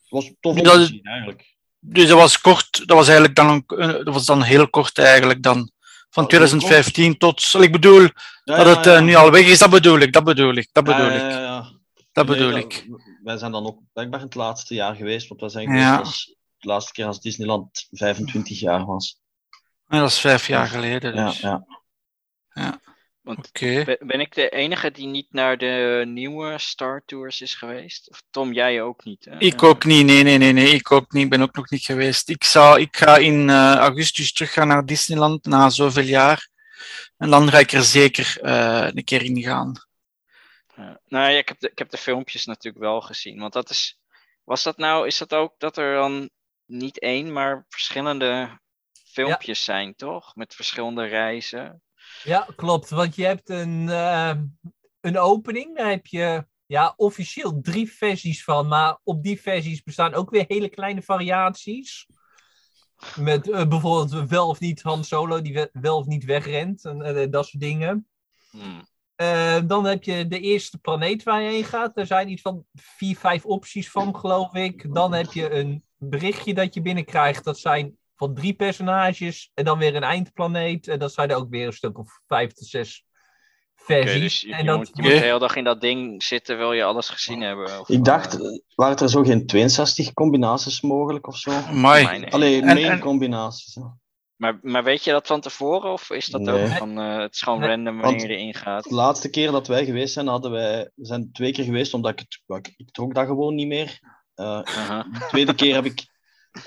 Het was tof om Dat te zien, eigenlijk. Dus dat was kort, dat was eigenlijk dan, eh, dat was dan heel kort eigenlijk dan. Van Oh, 2015 tot, ik bedoel, Ja, dat het ja. eh, nu al weg is, dat bedoel ik, dat bedoel ik, dat bedoel Ja, ik, dat bedoel dat- ik. Wij zijn dan ook blijkbaar het laatste jaar geweest, want wij zijn geweest als, de laatste keer als Disneyland 25 jaar was. Dat is vijf jaar geleden, Ja, dus. ja. Want Oké. ben, ik de enige die niet naar de nieuwe Star Tours is geweest? Of Tom, jij ook niet? Hè? Ik ook niet, nee, nee, nee, nee, ik ook niet, ik ben ook nog niet geweest. Ik, zou, ik ga in eh, augustus teruggaan naar Disneyland na zoveel jaar. En dan ga ik er zeker eh, een keer in gaan. Ja. Nou ja, ik heb, de, ik heb de filmpjes natuurlijk wel gezien. Want dat is. Was dat nou. Is dat ook dat er dan niet één, maar verschillende filmpjes zijn, toch? Met verschillende reizen. Ja, klopt. Want je hebt een, eh, een opening. Daar heb je ja, officieel drie versies van. Maar op die versies bestaan ook weer hele kleine variaties. Met eh, bijvoorbeeld wel of niet Han Solo die we- wel of niet wegrent. En eh, dat soort dingen. Hmm. Dan heb je de eerste planeet waar je heen gaat. Er zijn iets van vier, vijf opties van, geloof ik. Dan heb je een berichtje dat je binnenkrijgt. Dat zijn van drie personages. En dan weer een eindplaneet. En dat zijn er ook weer een stuk of vijf tot zes versies. dus je, en je dat moet, je moet de hele dag in dat ding zitten, wil je alles gezien hebben. Of, Ik dacht, eh, eh, waren er zo geen 62 combinaties mogelijk of zo? Nee. Alleen en- combinaties. hè. maar, maar weet je dat van tevoren? Of is dat ook Nee. van. eh, het is gewoon Nee. random wanneer je erin gaat? De laatste keer dat wij geweest zijn, hadden wij, we zijn twee keer geweest, omdat ik het, ik, ik trok dat gewoon niet meer. Eh, de tweede keer heb ik,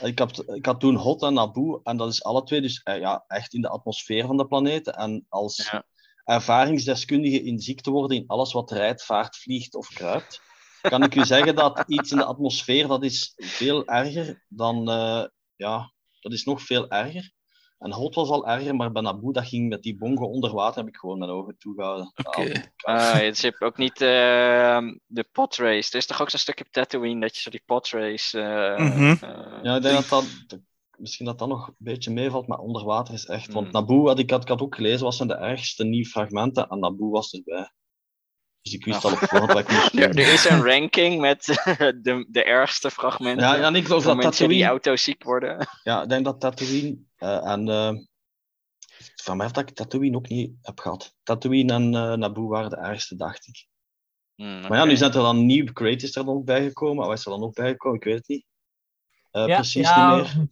ik, had, ik had toen Hot en Naboo, en dat is alle twee dus eh, ja, echt in de atmosfeer van de planeten. En als Ja. ervaringsdeskundige in ziekte worden in alles wat rijdt, vaart, vliegt of kruipt, kan ik u zeggen dat iets in de atmosfeer, dat is veel erger dan, eh, ja, dat is nog veel erger. En Hot was al erger, maar bij Naboo, dat ging met die bongo onder water, heb ik gewoon mijn ogen toegehouden. Oké. Ja, Ah, het is ook niet eh, de podrace. Er is toch ook zo'n stukje op Tatooine dat je zo die podrace. eh Mhm. eh, Ja, ik denk dat dat, misschien dat dat nog een beetje meevalt, maar onder water is echt. Want Mm. Naboo, had ik, had, ik had ook gelezen, was zijn de ergste nieuwe fragmenten en Naboo was erbij. Dus ik wist Ja. al op voorhand wat ik moest er, doen. er is een ranking met de, de ergste fragmenten. Ja, en ik geloof dat mensen die Tatooine... auto's ziek worden. Ja, ik denk dat Tatooine eh, en... eh, van mij heeft dat ik Tatooine ook niet heb gehad. Tatooine en eh Naboo waren de ergste, dacht ik. Hmm, Maar ja, nu zijn er dan nieuwe creators er nog bijgekomen. Of is er dan ook bijgekomen? Ik weet het niet. Eh, Ja, precies ja, niet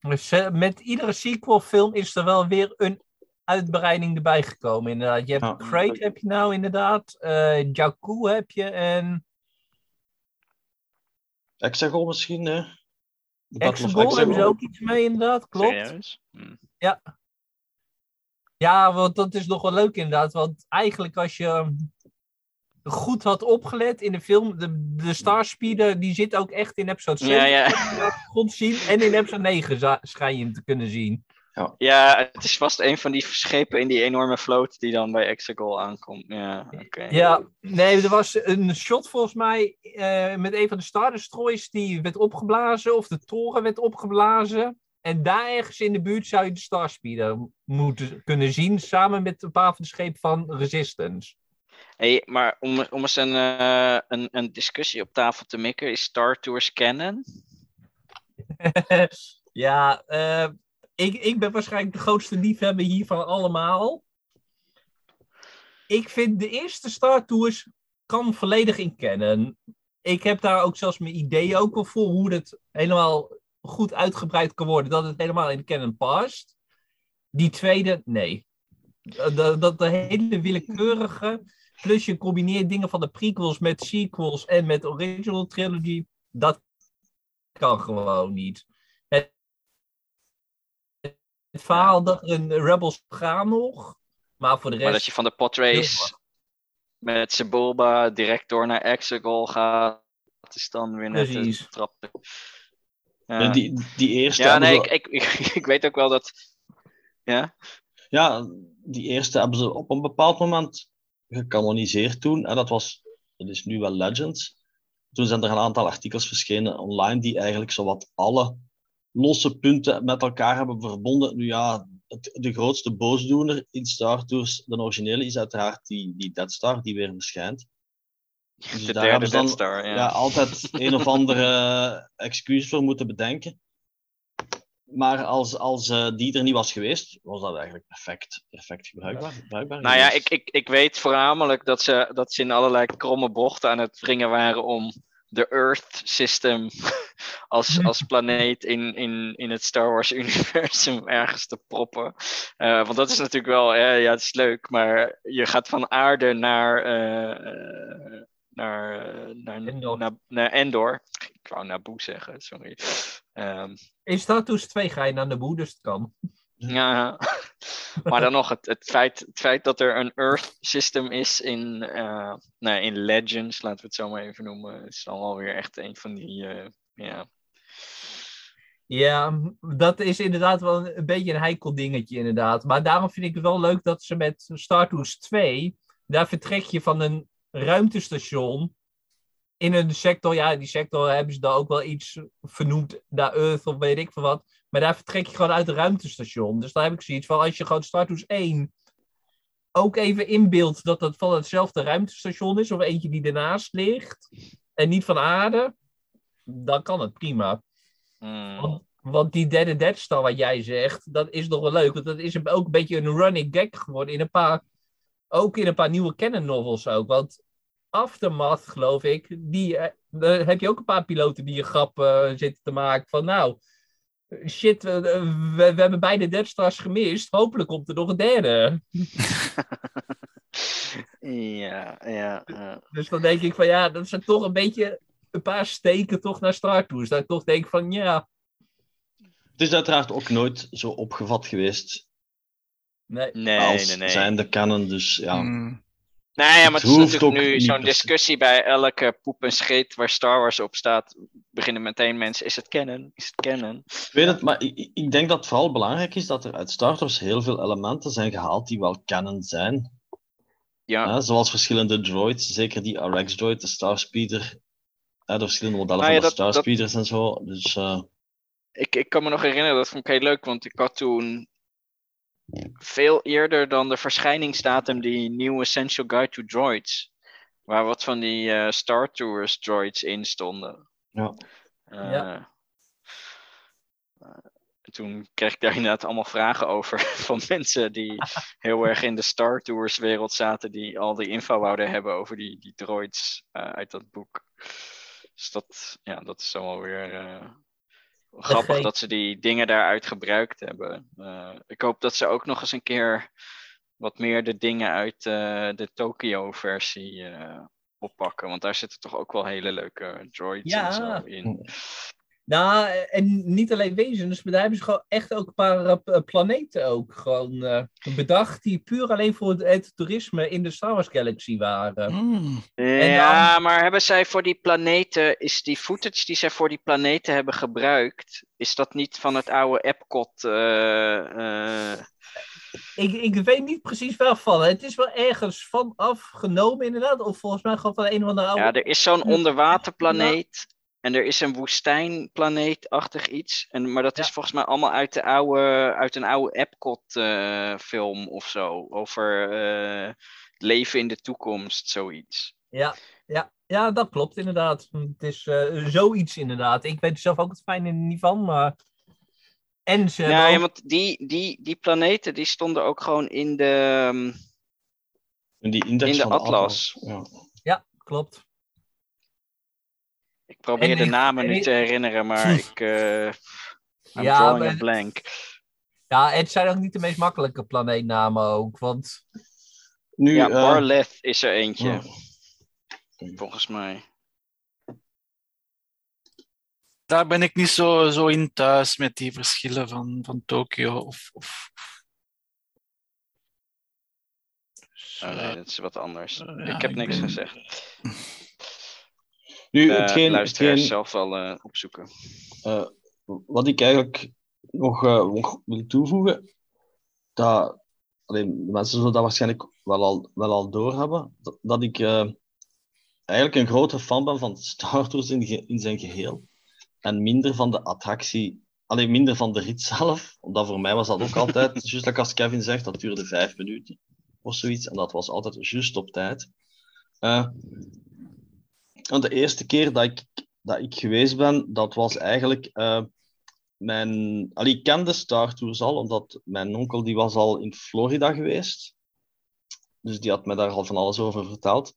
meer. Met iedere sequelfilm is er wel weer een uitbreiding erbij gekomen. Inderdaad. Je hebt Ja. Crate heb je nou inderdaad. eh Jakku heb je en Exegol misschien, hè? Exegol hebben ze ook iets mee inderdaad, klopt. Serieus? Hmm. Ja, want dat is nog wel leuk inderdaad. Want eigenlijk als je goed had opgelet in de film, de, de Starspeeder die zit ook echt in episode 7. Ja, ja. Zien en in episode 9 za- schijn je hem te kunnen zien. Ja, het is vast een van die schepen in die enorme vloot die dan bij Exegol aankomt. Ja, oké. Ja, nee, er was een shot volgens mij eh, met een van de Star Destroyers die werd opgeblazen, of de toren werd opgeblazen. En daar ergens in de buurt zou je de Starspeeder moeten kunnen zien, samen met een paar van de schepen van Resistance. Hey, maar om, om eens een, eh, een, een discussie op tafel te mikken, is Star Tours canon? ja, eh, ik, ik ben waarschijnlijk de grootste liefhebber hiervan allemaal. Ik vind de eerste Star Tours kan volledig in kennen. Ik heb daar ook zelfs mijn ideeën ook voor hoe het helemaal goed uitgebreid kan worden, dat het helemaal in canon past. Die tweede, nee. Dat, dat de hele willekeurige, plus je combineert dingen van de prequels met sequels en met original trilogy, dat kan gewoon niet. Het, verhaal dat er een Rebels gaan nog, maar voor de Maar dat rest... je van de podrace met Sebulba direct door naar Exegol gaat, dat is dan weer net een trap. Ja, die, die eerste. ja nee, ik, ik, ik weet ook wel dat Ja? Ja, die eerste hebben ze op een bepaald moment gecanoniseerd toen. En dat was, dat is nu wel Legends. Toen zijn er een aantal artikels verschenen online die eigenlijk zowat alle losse punten met elkaar hebben verbonden. Nu ja, het, de grootste boosdoener in Star Tours, de originele, is uiteraard die, die Dead Star, die weer verschijnt. Dus De daar derde hebben ze dan Star, ja. ja, altijd een of andere excuus voor moeten bedenken. Maar als, als eh, die er niet was geweest, was dat eigenlijk perfect, perfect gebruikbaar. gebruikbaar Nou ja, ik, ik, ik weet voornamelijk dat ze, dat ze in allerlei kromme bochten aan het wringen waren om de Earth System als, als planeet in, in, in het Star Wars universum ergens te proppen. Eh, want dat is natuurlijk wel, ja, ja, het is leuk, maar je gaat van aarde naar, eh, naar, eh, naar, Endor. naar, naar Endor. Ik wou Naboo zeggen, sorry. Ehm, In Star Tours 2 ga je naar de boe, dus het kan. ja, maar dan nog, het, het, feit, feit dat er een Earth system is in, eh, nou, in Legends, laten we het zo maar even noemen, is dan wel echt een van die, eh, ja. Ja, dat is inderdaad wel een, een beetje een heikel dingetje, inderdaad. Maar daarom vind ik het wel leuk dat ze met Star Tours 2, daar vertrek je van een ruimtestation in een sector. Ja, die sector hebben ze daar ook wel iets vernoemd, naar Earth of weet ik veel wat. Maar daar vertrek je gewoon uit het ruimtestation. Dus daar heb ik zoiets van, als je gewoon Star Tours 1 ook even inbeeldt dat het van hetzelfde ruimtestation is, of eentje die ernaast ligt, en niet van aarde, dan kan het prima. Hmm. Want, want die derde Dead Star wat jij zegt, dat is nog wel leuk. Want dat is ook een beetje een running gag geworden in een paar, ook in een paar nieuwe canon novels ook. Want Aftermath, geloof ik, die, eh, daar heb je ook een paar piloten die een grap eh, zitten te maken van nou, shit, we, we, we hebben beide Stars gemist. Hopelijk komt er nog een derde. Ja, ja, ja. Dus dan denk ik van ja, dat zijn toch een beetje een paar steken toch naar Star Tours. Dat ik toch denk van ja, Het is uiteraard ook nooit zo opgevat geweest nee. Nee, als nee, nee. zijn de canon. Dus ja, Hmm. Nee, ja, maar het Het is natuurlijk nu zo'n discussie bij elke poep en scheet waar Star Wars op staat. Beginnen meteen mensen, is het canon? Is het canon? ik weet het, maar ik, ik denk dat het vooral belangrijk is dat er uit Star Wars heel veel elementen zijn gehaald die wel canon zijn. Ja, zoals verschillende droids, zeker die RX-droid, de Starspeeder. Hè, de verschillende modellen Nou ja, van de dat- en zo. Dus eh, ik, ik kan me nog herinneren, dat vond ik heel leuk, want ik had toen veel eerder dan de verschijningsdatum die nieuwe Essential Guide to Droids. Waar wat van die eh, Star Tours droids in stonden. Ja. Eh, Ja. eh, toen kreeg ik daar inderdaad allemaal vragen over van mensen die heel erg in de Star Tours wereld zaten, die al die info wouden hebben over die, die droids eh, uit dat boek. Dus dat, ja, dat is dan wel weer eh, grappig dat ze die dingen daaruit gebruikt hebben. Eh, ik hoop dat ze ook nog eens een keer wat meer de dingen uit eh, de Tokyo-versie eh, oppakken. Want daar zitten toch ook wel hele leuke droids Ja. en zo in. Nou, en niet alleen wezens, maar daar hebben ze gewoon echt ook een paar eh, planeten ook gewoon eh, bedacht die puur alleen voor het, het toerisme in de Star Wars Galaxy waren. Hmm. Ja, maar hebben zij voor die planeten, is die footage die zij voor die planeten hebben gebruikt, is dat niet van het oude Epcot? eh, eh, Ik, ik weet niet precies waarvan. Het is wel ergens van afgenomen inderdaad, of volgens mij gewoon van een of andere oude... ja, er is zo'n onderwaterplaneet en er is een woestijnplaneet-achtig iets. En, maar dat is volgens mij allemaal uit, de oude, uit een oude Epcot-film of zo. Over eh, leven in de toekomst, zoiets. Ja, ja, ja, dat klopt inderdaad. Het is eh, zoiets inderdaad. Ik weet er zelf ook het fijne niet van, maar... En ze Ja, want die, die, die planeten die stonden ook gewoon in de. ehm, in die index In de van atlas. Ja. Ja, klopt. Ik probeer En de ik- namen en nu ik- te herinneren, maar ik. eh I'm Ja, drawing maar- a blank. Ja, het zijn ook niet de meest makkelijke planeetnamen ook, want... Nu, Ja, eh, Barleth is er eentje, volgens mij. Daar ben ik niet zo, zo in thuis met die verschillen van, van Tokio. Of, of, Dus, Oh, nee, eh, dat is wat anders. eh, ja, ik heb ik niks ben- gezegd. nu De hetgeen, hetgeen zelf wel eh, opzoeken. eh, wat ik eigenlijk nog, eh, nog wil toevoegen, dat, alleen, de mensen zullen dat waarschijnlijk wel al, wel al doorhebben, dat, dat ik eigenlijk een grotere fan ben van Star Tours in, in zijn geheel. En minder van de attractie, alleen minder van de rit zelf. Omdat voor mij was dat ook altijd, juist like als Kevin zegt, dat duurde vijf minuten of zoiets. En dat was altijd juist op tijd. Uh, de eerste keer dat ik, dat ik geweest ben, dat was eigenlijk uh, mijn... Allee, ik kende Star Tours al, omdat mijn onkel die was al in Florida geweest. Dus die had me daar al van alles over verteld.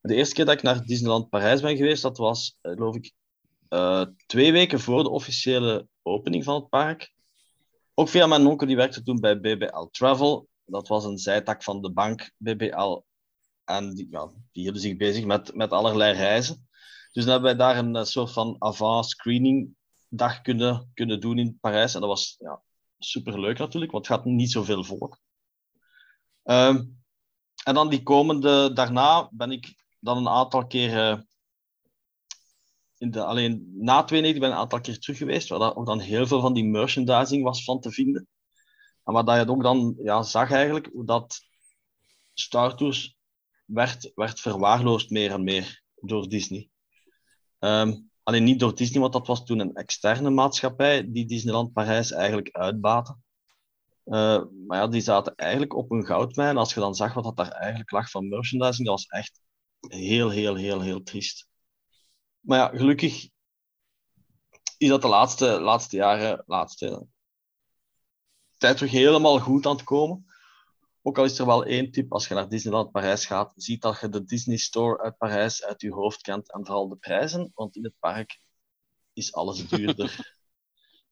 De eerste keer dat ik naar Disneyland Parijs ben geweest, dat was, eh, geloof ik, uh, twee weken voor de officiële opening van het park. Ook via mijn onkel, die werkte toen bij BBL Travel. Dat was een zijtak van de bank BBL. En die, ja, die hielden zich bezig met, met allerlei reizen. Dus dan hebben wij daar een soort van avant screening dag kunnen, kunnen doen in Parijs. En dat was ja, superleuk natuurlijk, want het gaat niet zoveel volk. Um, en dan die komende, daarna ben ik dan een aantal keer, in de, alleen na 92 ben ik een aantal keer terug geweest, waar ook dan heel veel van die merchandising was van te vinden. En waar dat je ook dan ja, zag eigenlijk, dat Star werd, werd verwaarloosd meer en meer door Disney. Um, alleen niet door Disney, want dat was toen een externe maatschappij die Disneyland Parijs eigenlijk uitbaatte. Uh, maar ja, die zaten eigenlijk op een goudmijn. Als je dan zag wat dat daar eigenlijk lag van merchandising, dat was echt heel, heel, heel, heel triest. Maar ja, gelukkig is dat de laatste, laatste jaren, laatste tijd terug helemaal goed aan het komen. Ook al is er wel één tip, als je naar Disneyland Parijs gaat, ziet dat je de Disney Store uit Parijs uit je hoofd kent en vooral de prijzen, want in het park is alles duurder.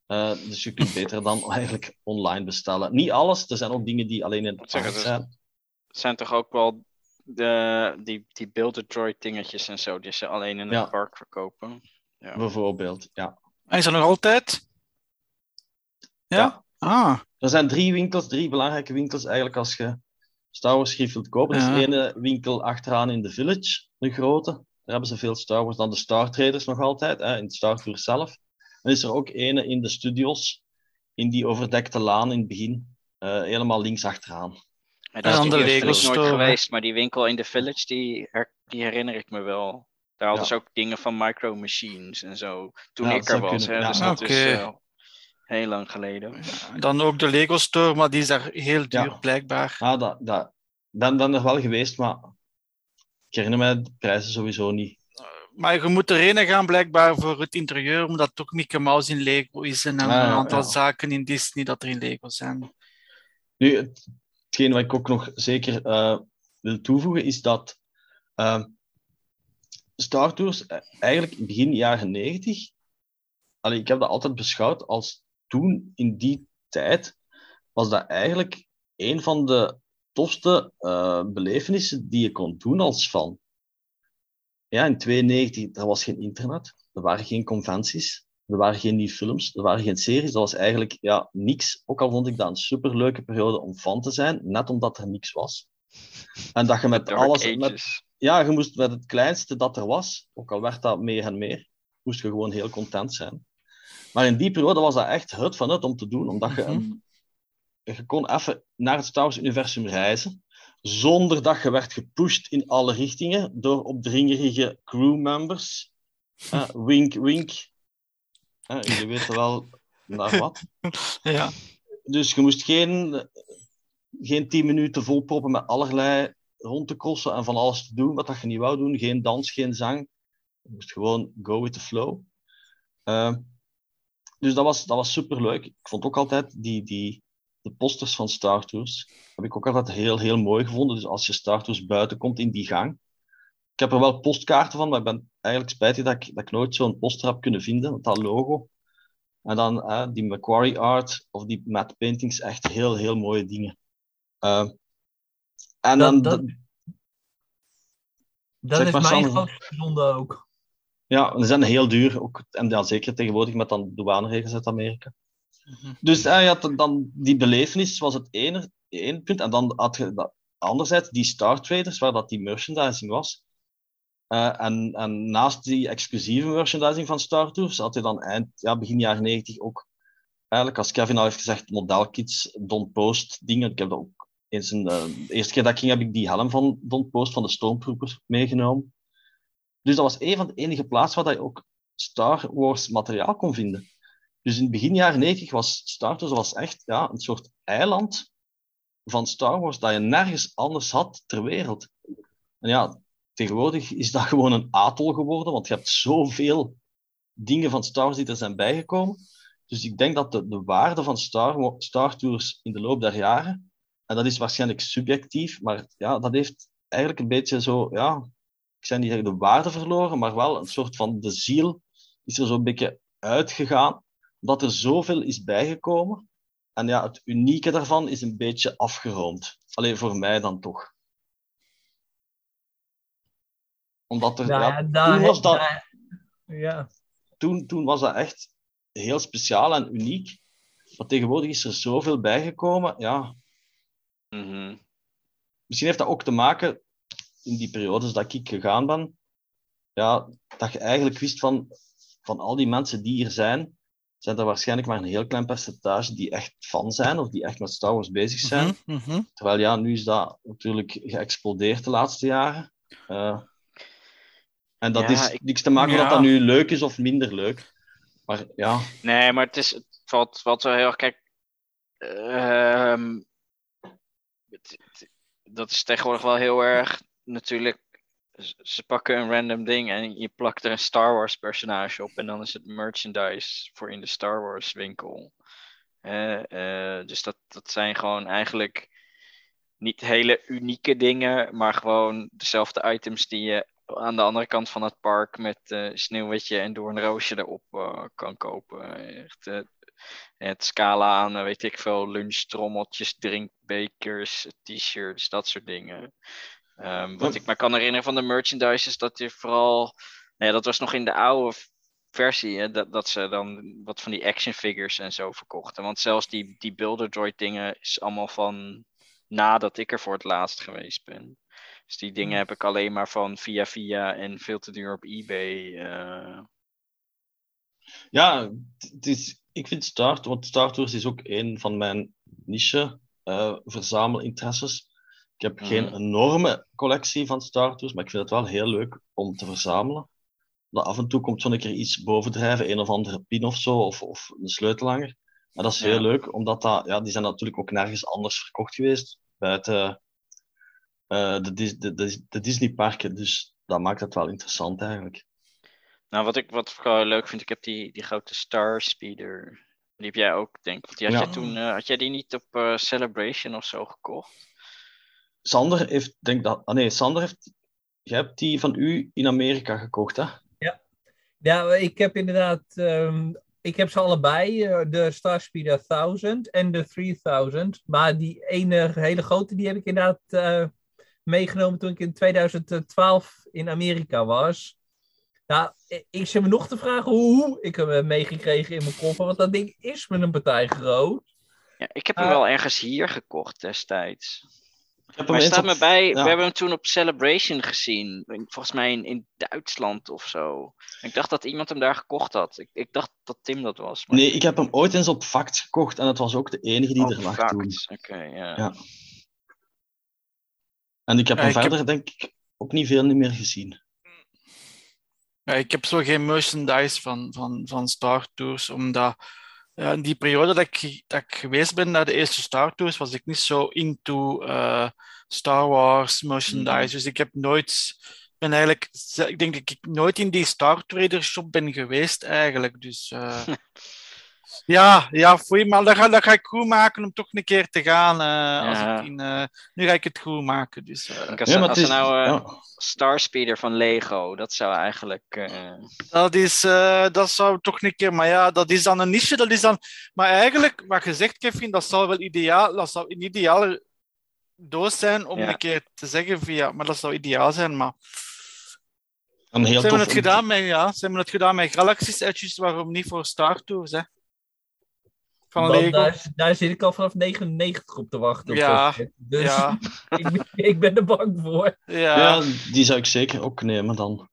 uh, dus je kunt beter dan eigenlijk online bestellen. Niet alles, er zijn ook dingen die alleen in het park zijn. Het zijn toch ook wel de, die, die Build-A-Droid dingetjes en zo, die ze alleen in het Ja. park verkopen. Ja. Bijvoorbeeld, ja. En is dat nog altijd? Ja? Ja. Ah, Er zijn drie winkels, drie belangrijke winkels eigenlijk als je Star Wars schrift wilt kopen. Er Ja. is ene winkel achteraan in de Village, de grote. Daar hebben ze veel Star Wars. Dan de Star Traders nog altijd, hè, in het Star Tour zelf. Dan is er ook ene in de studios, in die overdekte laan in het begin. eh, helemaal links achteraan. En dat is de Lego nooit geweest, maar die winkel in de Village, die, her- die herinner ik me wel. Daar hadden Ja. ze ook dingen van Micro Machines en zo. Toen Ja, ik er was, hè, ja. dus dat is Oké. Heel lang geleden. dan ook de Lego Store, maar die is daar heel duur Ja. blijkbaar. Ah, dat, dat, ben, ben er wel geweest, maar ik herinner mij de prijzen sowieso niet. Maar je moet erheen gaan blijkbaar voor het interieur, omdat het ook Mickey Mouse in Lego is en een Ah, aantal ja. zaken in Disney dat er in Lego zijn. Nu, het, hetgeen wat ik ook nog zeker eh, wil toevoegen, is dat Star Tours eh, eigenlijk in begin jaren 90, allee, ik heb dat altijd beschouwd als toen, in die tijd, was dat eigenlijk een van de tofste eh, belevenissen die je kon doen als fan. Ja, in 92, er was geen internet, er waren geen conventies, er waren geen nieuwe films, er waren geen series. Dat was eigenlijk ja, niks. Ook al vond ik dat een superleuke periode om fan te zijn, net omdat er niks was. En dat je met alles... Met, ja, je moest met het kleinste dat er was, ook al werd dat meer en meer, moest je gewoon heel content zijn. Maar in die periode was dat echt het van het om te doen, omdat je, een- je kon even naar het Star Wars-universum reizen, zonder dat je werd gepusht in alle richtingen door opdringerige crewmembers. Eh, wink, wink. Eh, jullie weten wel naar wat. Ja. Dus je moest geen, geen tien minuten volproppen met allerlei rond te crossen en van alles te doen wat dat je niet wou doen. Geen dans, geen zang. Je moest gewoon go with the flow. Eh, dus dat was, dat was superleuk. Ik vond ook altijd die, die, de posters van Star Tours heb ik ook altijd heel, heel mooi gevonden. Dus als je Star Tours buiten komt in die gang. Ik heb er wel postkaarten van, maar ik ben eigenlijk spijtig dat ik, dat ik nooit zo'n poster heb kunnen vinden. Want dat logo en dan eh, die Macquarie art of die matte paintings, echt heel, heel mooie dingen. Eh, en dan, Dat- dat- Dat grootste zonde ook. Ja, ze zijn heel duur. Ook, en ja, zeker tegenwoordig met dan douaneregels uit Amerika. Mhm. Dus eh, ja, dan- dan die belevenis was het ene, één punt. En dan had je dat, anderzijds die Star Traders, waar dat die merchandising was. Eh, en, en naast die exclusieve merchandising van Star Tours had je dan eind, ja, begin jaren 90 ook eigenlijk, als Kevin al heeft gezegd, modelkits, Don't Post dingen. Ik heb dat ook eens een, eh, de eerste keer dat ik ging, heb ik die helm van Don't Post van de Stormtroopers meegenomen. Dus dat was een van de enige plaatsen waar je ook Star Wars materiaal kon vinden. Dus in het begin jaren 90 was Star Wars echt ja, een soort eiland van Star Wars dat je nergens anders had ter wereld. En ja, tegenwoordig is dat gewoon een atol geworden, want je hebt zoveel dingen van Star Wars die er zijn bijgekomen. Dus ik denk dat de, de waarde van Star, Star Tours in de loop der jaren, en dat is waarschijnlijk subjectief, maar ja, dat heeft eigenlijk een beetje zo, ja, ik zou niet zeggen de waarde verloren, maar wel een soort van de ziel is er zo'n beetje uitgegaan, omdat er zoveel is bijgekomen. En ja, het unieke daarvan is een beetje afgeroomd. Alleen voor mij dan toch. Omdat er, ja, ja, daar- toen, was dat, daar- ja. toen, toen was dat echt heel speciaal en uniek. Maar tegenwoordig is er zoveel bijgekomen. Ja, Mhm. misschien heeft dat ook te maken in die periodes dat ik gegaan ben. Ja, dat je eigenlijk wist van, van al die mensen die hier zijn, zijn er waarschijnlijk maar een heel klein percentage die echt fan zijn of die echt met Star Wars bezig zijn. Mhm, mhm. Terwijl ja, nu is dat natuurlijk geëxplodeerd de laatste jaren. Eh, en dat Ja, is ik- niks te maken met Ja. dat dat nu leuk is of minder leuk. Maar ja, Nee, maar het, is, het valt, valt wel heel erg. Kijk, ehm, het- het- dat is tegenwoordig wel heel erg. Natuurlijk, ze pakken een random ding en je plakt er een Star Wars personage op. En dan is het merchandise voor in de Star Wars winkel. Eh, dus dat, dat zijn gewoon eigenlijk niet hele unieke dingen, maar gewoon dezelfde items die je aan de andere kant van het park met eh sneeuwwitje en doornroosje erop eh, kan kopen. Echt, het scala aan, weet ik veel, lunchtrommeltjes, drinkbekers, t-shirts, dat soort dingen. Ehm, wat ik me kan herinneren van de merchandise is dat je vooral, nou ja, dat was nog in de oude versie, hè, dat, dat ze dan wat van die action figures en zo verkochten. Want zelfs die, die Builder Droid dingen is allemaal van nadat ik er voor het laatst geweest ben. Dus die dingen heb ik alleen maar van via via en veel te duur op eBay. eh. Ja, het- het is, ik vind Star, want Star Tours is ook een van mijn niche eh, verzamelinteresses. Ik heb geen Mhm. enorme collectie van Star Tours, maar ik vind het wel heel leuk om te verzamelen. Dat af en toe komt zo'n keer iets bovendrijven, een of andere pin of zo, of, of een sleutelhanger. Maar dat is heel Ja. leuk, omdat dat, ja, die zijn natuurlijk ook nergens anders verkocht geweest buiten eh, de, de, de, de Disneyparken. Dus dat maakt het wel interessant eigenlijk. Nou, wat ik wat leuk vind, ik heb die, die grote Star Speeder. Die heb jij ook, denk ik. Die had Ja. jij toen, eh, had jij die niet op eh, Celebration of zo gekocht? Sander heeft, denk dat, ah nee, Sander heeft, jij hebt die van u in Amerika gekocht, hè? Ja, ik heb inderdaad. ehm, ik heb ze allebei, eh, de Starspeeder 1000 en de 3000. Maar die ene hele grote, die heb ik inderdaad eh, meegenomen toen ik in 2012 in Amerika was. Nou, ik- zit me nog te vragen hoe ik hem heb meegekregen in mijn koffer, want dat ding is met een partij groot. Ja, ik heb hem Eh. wel ergens hier gekocht destijds. Maar staat op- me bij, ja. we hebben hem toen op Celebration gezien. Volgens mij in, in Duitsland of zo. Ik dacht dat iemand hem daar gekocht had. Ik, ik dacht dat Tim dat was. Maar... Nee, ik heb hem ooit eens op Facts gekocht en het was ook de enige die Oh, er lag toen. Oké, ja. Ja. En ik heb Ja, hem ik heb- verder, denk ik, ook niet veel meer gezien. Ja, ik heb zo geen merchandise van, van, van Star Tours, omdat ja, in die periode dat ik, dat ik geweest ben naar de eerste Star Tours, was ik niet zo into eh, Star Wars merchandise. Mhm. Dus ik heb nooit, ben eigenlijk, ik denk dat ik nooit in die Star Trader shop ben geweest eigenlijk. Dus eh, ja, ja, foei, maar dat ga, dat ga ik goed maken om toch een keer te gaan. eh, als Ja. ik in, eh, nu ga ik het goed maken. Dus, eh, Ik Als, Ja, is- nou eh ja. Starspeeder van Lego, dat zou eigenlijk. eh, Dat, is, eh, dat zou toch een keer, maar ja, dat is dan een niche. Dat is dan, maar eigenlijk, wat je zegt, Kevin, dat zou wel ideaal, dat zou een ideale doos zijn om Ja. een keer te zeggen via, maar dat zou ideaal zijn. Maar Een heel ze hebben het gedaan met, ja, ze hebben het gedaan met Galaxy's Edges, waarom niet voor Star Tours, hè? Van Want daar, daar zit ik al vanaf 99 op te wachten. op Ja, dus Ja, ik, ben, ik ben er bang voor. ja. Ja, die zou ik zeker ook nemen dan.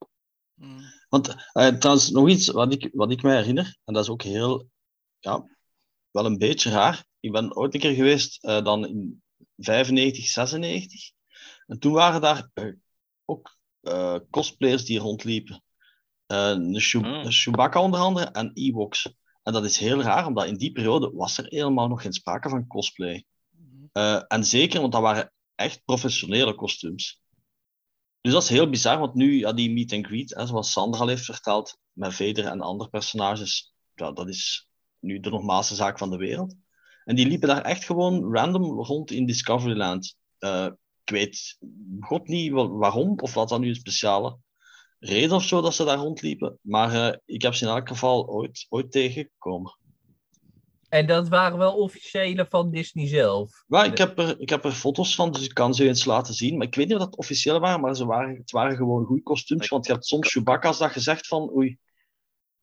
Mm. Want eh, trouwens, nog iets wat ik, wat ik mij herinner, en dat is ook heel, ja, wel een beetje raar. Ik ben ooit een keer geweest, uh, dan in 95, 96. En toen waren daar uh, ook uh, cosplayers die rondliepen. een, Chew Mm. een Chewbacca onder andere en Ewoks. En dat is heel raar, omdat in die periode was er helemaal nog geen sprake van cosplay. Eh, en zeker, want dat waren echt professionele kostuums. Dus dat is heel bizar, want nu, ja, die meet and greet, hè, zoals Sandra al heeft verteld, met Vader en andere personages, ja, dat is nu de normaalste zaak van de wereld. En die liepen daar echt gewoon random rond in Discoveryland. Eh, ik weet god niet wa- waarom, of wat dat nu een speciale reden of zo dat ze daar rondliepen. Maar eh, ik heb ze in elk geval ooit, ooit tegengekomen. En dat waren wel officiële van Disney zelf. Maar ik heb, er, ik heb er foto's van, dus ik kan ze eens laten zien. Maar ik weet niet of dat officieel waren, maar ze waren, het waren gewoon goede kostuums. Want je hebt soms Chewbacca's dat je zegt van, oei.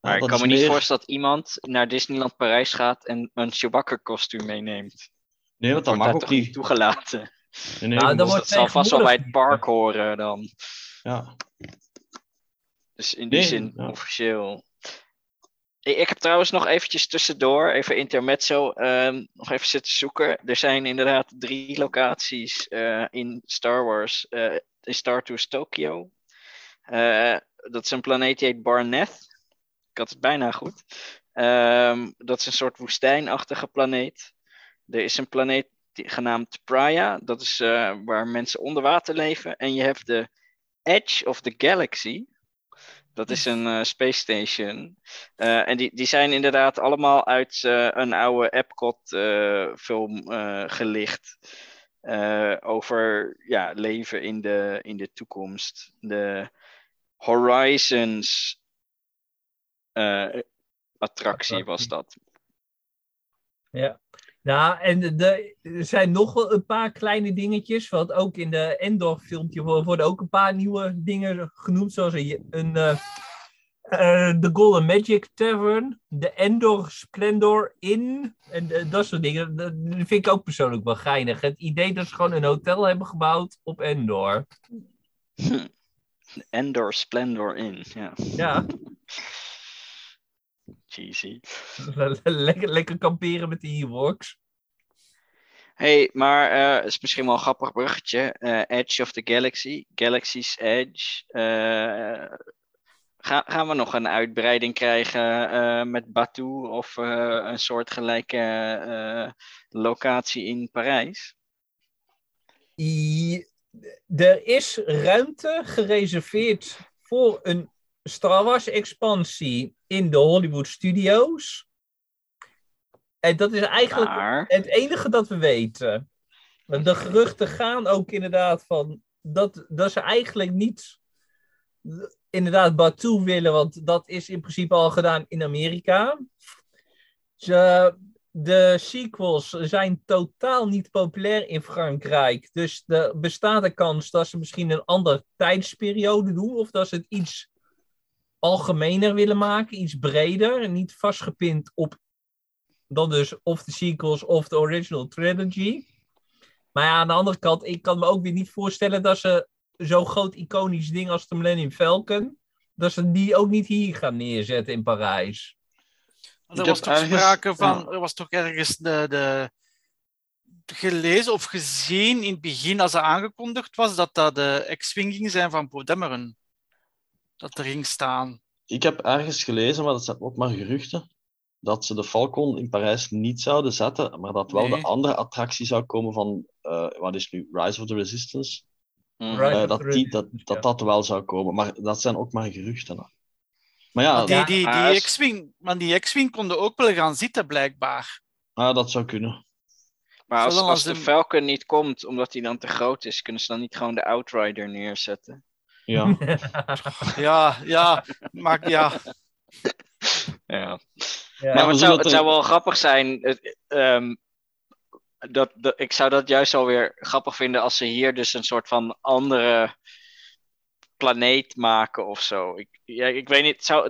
Maar ja, ik kan me niet meer- voorstellen dat iemand naar Disneyland Parijs gaat en een Chewbacca-kostuum meeneemt. Nee, want dat Wordt mag ook toch niet. niet toegelaten. Nee, nee, Nou, dan wordt- Dat zal vast wel bij het park horen dan. ja. Dus in die Nee, zin ja. officieel. Ik, heb trouwens nog eventjes tussendoor, even intermezzo, ehm, nog even zitten zoeken. Er zijn inderdaad drie locaties eh, in Star Wars. eh in Star Tours Tokyo. Eh, dat is een planeet die heet Barneth. Ik had het bijna goed. Ehm, dat is een soort woestijnachtige planeet. Er is een planeet die- genaamd Praia. Dat is waar mensen onder water leven. En je hebt de Edge of the Galaxy. Dat is een eh, space station. Eh, en die, die zijn inderdaad allemaal uit eh, een oude Epcot-film gelicht. Over ja, leven in de, in de toekomst. De Horizons eh, attractie was dat. Ja. Nou, en de, er zijn nog wel een paar kleine dingetjes. Want ook in de Endor-filmpje wo- worden ook een paar nieuwe dingen genoemd. Zoals een, een eh, eh, de Golden Magic Tavern. De Endor Splendor Inn. En dat soort dingen. Dat vind ik ook persoonlijk wel geinig. Het idee dat ze gewoon een hotel hebben gebouwd op Endor. Endor Splendor in. Ja, Ja, cheesy. lekker, lekker kamperen met die Ewoks. hey, maar eh, het is misschien wel een grappig bruggetje. Eh, Edge of the Galaxy. Galaxy's Edge. Eh, ga, gaan we nog een uitbreiding krijgen eh, met Batu of eh, een soortgelijke eh, locatie in Parijs? I- er is ruimte gereserveerd voor een Star Wars expansie in de Hollywood Studios. En dat is eigenlijk Maar, het enige dat we weten. Want De geruchten gaan ook inderdaad van dat, dat ze eigenlijk niet inderdaad Batu willen, want dat is in principe al gedaan in Amerika. Ze, de sequels zijn totaal niet populair in Frankrijk. Dus er bestaat de kans dat ze misschien een andere tijdsperiode doen. Of dat ze het iets algemener willen maken, iets breder. En niet vastgepind op dan dus of de sequels of de original trilogy. Maar ja, aan de andere kant, ik kan me ook weer niet voorstellen dat ze zo'n groot iconisch ding als de Millennium Falcon, dat ze die ook niet hier gaan neerzetten in Parijs. Er was toch ergens- sprake van, er was toch ergens de, de, gelezen of gezien in het begin, als het aangekondigd was, dat dat de X-Wing ging zijn van Poe Dameron. Dat er ging staan. Ik heb ergens gelezen, maar dat zijn ook maar geruchten, dat ze de Falcon in Parijs niet zouden zetten, maar dat wel Nee. de andere attractie zou komen van, eh, wat is nu, Rise of the Resistance, mm, Right. Eh, of dat, the die, dat, dat dat wel zou komen. Maar dat zijn ook maar geruchten. Maar ja, die, die, die X-Wing, maar die X-Wing konden ook wel gaan zitten, blijkbaar. ah, dat zou kunnen. maar als, als de- Falcon niet komt, omdat hij dan te groot is, kunnen ze dan niet gewoon de Outrider neerzetten? Ja. Ja, ja, maar ja. Ja. Ja. maar het, zou, het zou wel grappig zijn. het, ehm, dat, dat, ik zou dat juist alweer grappig vinden als ze hier dus een soort van andere planeet maken of zo. Ik, ja, ik weet niet, het zou,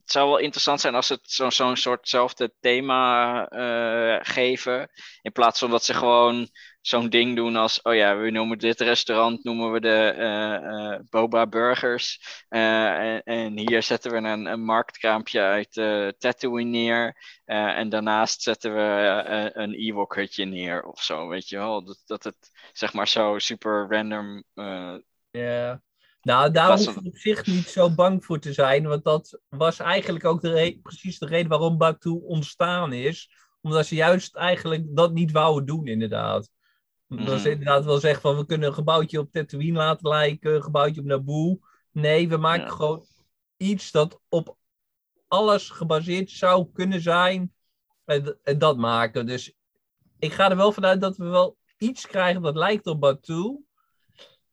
het zou wel interessant zijn als ze het zo- zo'n soortzelfde thema eh, geven. In plaats van dat ze gewoon zo'n ding doen als, oh ja, we noemen dit restaurant, noemen we de eh, eh, Boba Burgers. Eh, en, en hier zetten we een, een marktkraampje uit Tatooine neer. En daarnaast zetten we een Ewok hutje neer of zo, weet je wel. Dat, dat het, zeg maar, zo super random... Ja. Nou, daar hoef je op zich niet zo bang voor te zijn. Want dat was eigenlijk ook de re- precies de reden waarom Batu ontstaan is. Omdat ze juist eigenlijk dat niet wouden doen, inderdaad. Dat ze Mhm. inderdaad wel zeggen van we kunnen een gebouwtje op Tatooine laten lijken, een gebouwtje op Naboo. Nee, we maken Ja. gewoon iets dat op alles gebaseerd zou kunnen zijn. En, en dat maken. Dus ik ga er wel vanuit dat we wel iets krijgen dat lijkt op Batu.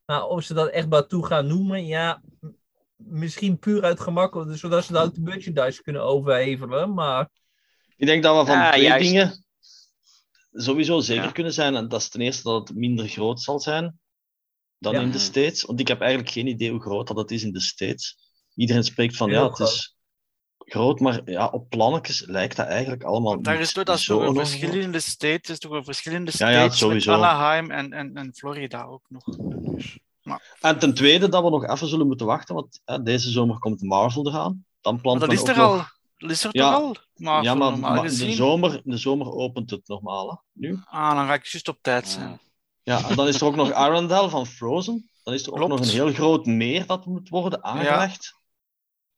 Nou, of ze dat echt Batu gaan noemen, ja, misschien puur uit gemak, zodat ze dan ook de merchandise kunnen overhevelen. Maar Ik denk dat we van Ja, twee juist. dingen sowieso zeker Ja. kunnen zijn. En dat is ten eerste dat het minder groot zal zijn dan Ja. in de States. Want ik heb eigenlijk geen idee hoe groot dat het is in de States. Iedereen spreekt van Heel ja, het is groot, maar ja, op plannetjes lijkt dat eigenlijk allemaal Daar niet is toch dat zo verschillende states, is toch een verschillende Ja, ja, states sowieso. Anaheim en, en, en Florida ook nog. Dus, En ten tweede dat we nog even zullen moeten wachten, want hè, deze zomer komt Marvel eraan. Dan plant maar dat men is ook er nog- al. Is er Ja. toch al? Maar, ja, maar, maar de, zomer, de zomer opent het normaal. Hè, nu. Ah, dan ga ik juist op tijd zijn. Ja. Ja, en dan is er ook nog Arendelle van Frozen. Dan is er ook Klopt. nog een heel groot meer dat moet worden aangelegd.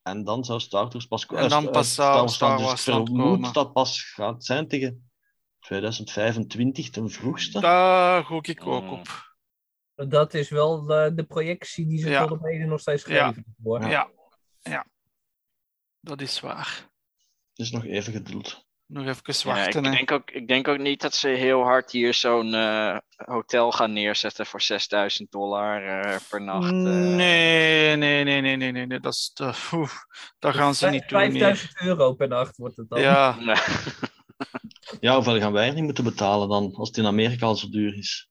En dan zou Star Tours pas En dan eh, pas Star zou Wars Star. Dus vermoed dat pas gaat zijn tegen 2025 ten vroegste. Daar gok ik ook Mm. op. dat is wel de, de projectie die ze Ja. tot op heden nog steeds Ja. gegeven wordt. Ja. ja. Dat is waar. Dus nog even geduld. Nog even Ja, ik, wachten. hè. denk ook, ik denk ook niet dat ze heel hard hier zo'n eh, hotel gaan neerzetten voor 6000 dollar eh, per nacht. eh. Nee, nee, nee, nee, nee, nee, nee. Dat, is te, dat gaan ze niet doen. nee. 5000 euro per nacht wordt het dan. Ja, Nee. Ja, hoeveel gaan wij niet moeten betalen dan, als het in Amerika al zo duur is?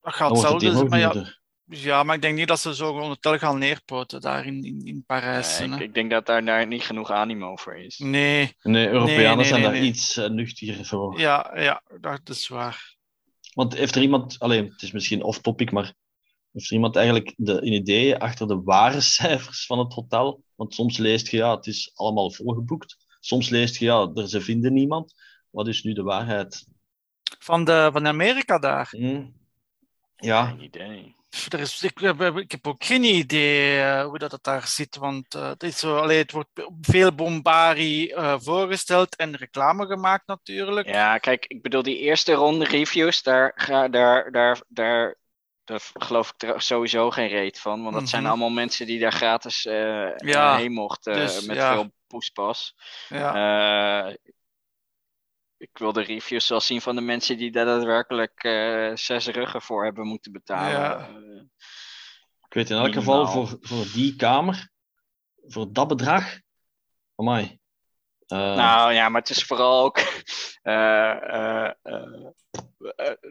dat gaat hetzelfde. zijn, Maar ja. Ja, maar ik denk niet dat ze zo'n hotel gaan neerpoten daar in, in, in Parijs. Ik, ik denk dat daar, daar niet genoeg animo voor is. Nee, Nee, Europeanen Nee, nee, zijn nee, daar nee. iets uh, nuchtiger voor. ja, ja, dat is waar. Want heeft er iemand, alleen, het is misschien off-topic, maar heeft er iemand eigenlijk de, een idee achter de ware cijfers van het hotel? Want soms leest je, ja, het is allemaal volgeboekt. Soms leest je, ja, er, ze vinden niemand. Wat is nu de waarheid? Van, de, van Amerika daar. Hm. Ja, Geen idee. Er is, ik, heb, ik heb ook geen idee eh, hoe dat het daar zit, want eh, het, is zo, allee, het wordt veel bombarie eh, voorgesteld en reclame gemaakt natuurlijk. Ja, kijk, ik bedoel, die eerste ronde reviews, daar, ga, daar, daar, daar, daar geloof ik sowieso geen reet van. Want dat zijn Mhm. allemaal mensen die daar gratis eh, Ja, heen mochten dus, met ja. veel poespas. Ja. Ik wil de reviews wel zien van de mensen die daar daadwerkelijk eh, zes ruggen voor hebben moeten betalen. Ja. Eh, ik weet in elk Minimaal. geval voor, voor die kamer, voor dat bedrag, amai. Eh, Nou ja, maar het is vooral ook eh, eh,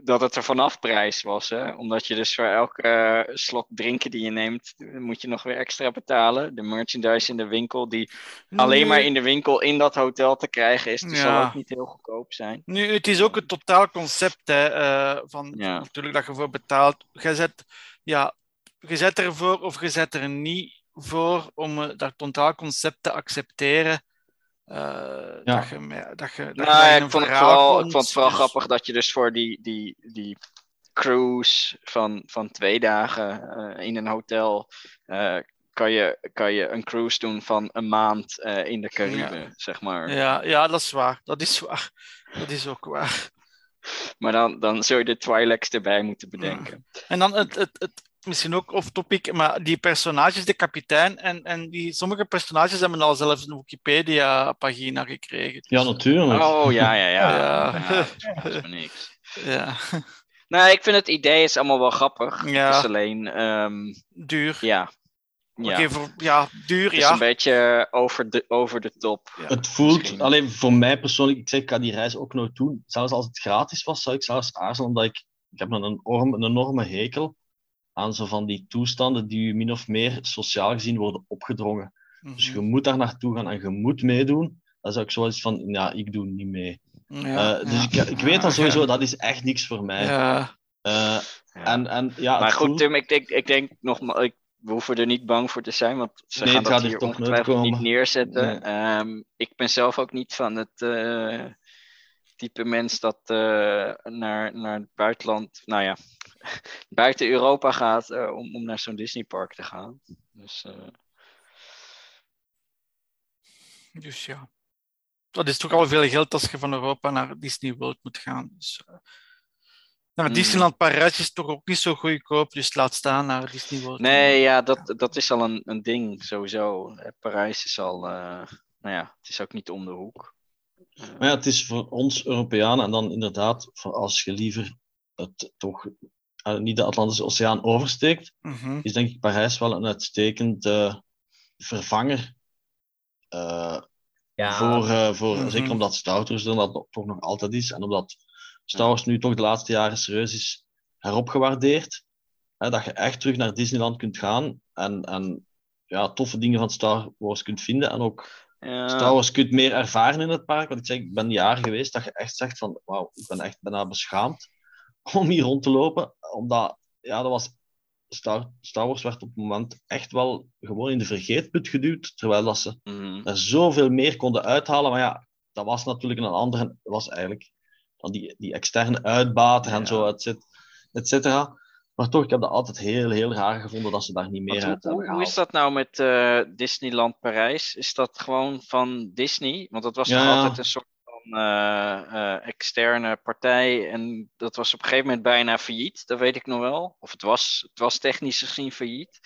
dat het er vanaf prijs was. Hè? Omdat je dus voor elke slok drinken die je neemt, moet je nog weer extra betalen. De merchandise in de winkel, die alleen maar in de winkel in dat hotel te krijgen is, die zal ook niet heel goedkoop zijn. Nu, het is ook het totaal concept hè, eh, van Ja. natuurlijk dat je voor betaalt. Je zet, ja, je zet ervoor of je zet er niet voor om dat totaal concept te accepteren. Eh, dat je, dat je, dat je Nou ja, ik vond, vooral, ik komt. vond het vooral Dus- grappig dat je dus voor die, die, die cruise van, van twee dagen eh, in een hotel. eh, kan, je, kan je een cruise doen van een maand eh, in de Cariben, zeg maar. Ja, ja, dat is waar. Dat is waar. Dat is ook waar. Maar dan, dan zul je de Twi'leks erbij moeten bedenken. En dan het, het, het misschien ook off-topic, maar die personages, de kapitein en, en die, sommige personages hebben al zelfs een Wikipedia-pagina gekregen. ja, natuurlijk. Oh ja, ja, ja. Ja. ja. dat is maar niks. Ja, Nou, ik vind het idee is allemaal wel grappig. Ja. Het is alleen, ehm, duur. ja. Oké, Ja. voor, ja, duur, Het is ja. een beetje over de, over de top. Ja. Het voelt, Misschien. alleen voor mij persoonlijk, ik zeg, ik ga die reis ook nooit doen. Zelfs als het gratis was, zou ik zelfs aarzelen, omdat ik, ik heb een, enorm, een enorme hekel aan zo van die toestanden die u min of meer sociaal gezien worden opgedrongen. Dus Mhm. je moet daar naartoe gaan en je moet meedoen. Dan zou ik zoiets van, ja, ik doe niet mee. Ja, Eh, dus ja. ik, ik weet al sowieso, dat is echt niks voor mij. Ja, Eh, Ja. en, en, ja, maar goed, voelt- Tim, ik denk, ik denk nogmaals, ik, we hoeven er niet bang voor te zijn, want ze Nee, gaan het dat gaat er hier ongetwijfeld niet neerzetten. Nee. Ehm, ik ben zelf ook niet van het eh, type mens dat eh, naar, naar het buitenland, nou ja, buiten Europa gaat eh, om, om naar zo'n Disneypark te gaan. Dus eh, dus ja. Dat is toch al veel geld als je van Europa naar Disney World moet gaan. Dus, eh, Hmm. Disneyland Parijs is toch ook niet zo goedkoop, dus laat staan naar Disney World. nee, ja, dat, dat is al een, een ding sowieso. Parijs is al, eh, nou ja, het is ook niet om de hoek. Maar ja, het is voor ons Europeanen en dan inderdaad, voor als je liever het toch niet de Atlantische Oceaan oversteekt, Mhm. is denk ik Parijs wel een uitstekend eh, vervanger. eh, Ja, voor, eh, voor, Mhm. Zeker omdat Star Wars er dat toch nog altijd is. En omdat Star Wars nu toch de laatste jaren serieus is heropgewaardeerd. Hè, dat je echt terug naar Disneyland kunt gaan en, en ja, toffe dingen van Star Wars kunt vinden. En ook ja. Star Wars kunt meer ervaren in het park. Want ik zeg, ik ben jaren geweest dat je echt zegt van wauw, ik ben echt bijna beschaamd om hier rond te lopen. Omdat, ja, dat was... Star, Star Wars werd op het moment echt wel gewoon in de vergeetput geduwd. Terwijl dat ze Mhm. er zoveel meer konden uithalen. Maar ja, dat was natuurlijk een andere... Was eigenlijk dan die, die externe uitbater en Ja. zo, et cet- et cetera. Maar toch, ik heb dat altijd heel, heel raar gevonden dat ze daar niet meer uit hoe, hoe, is dat nou met eh, Disneyland Parijs? Is dat gewoon van Disney? Want dat was Ja, toch altijd een soort van eh, eh, externe partij. En dat was op een gegeven moment bijna failliet. Dat weet ik nog wel. Of het was, het was technisch gezien failliet.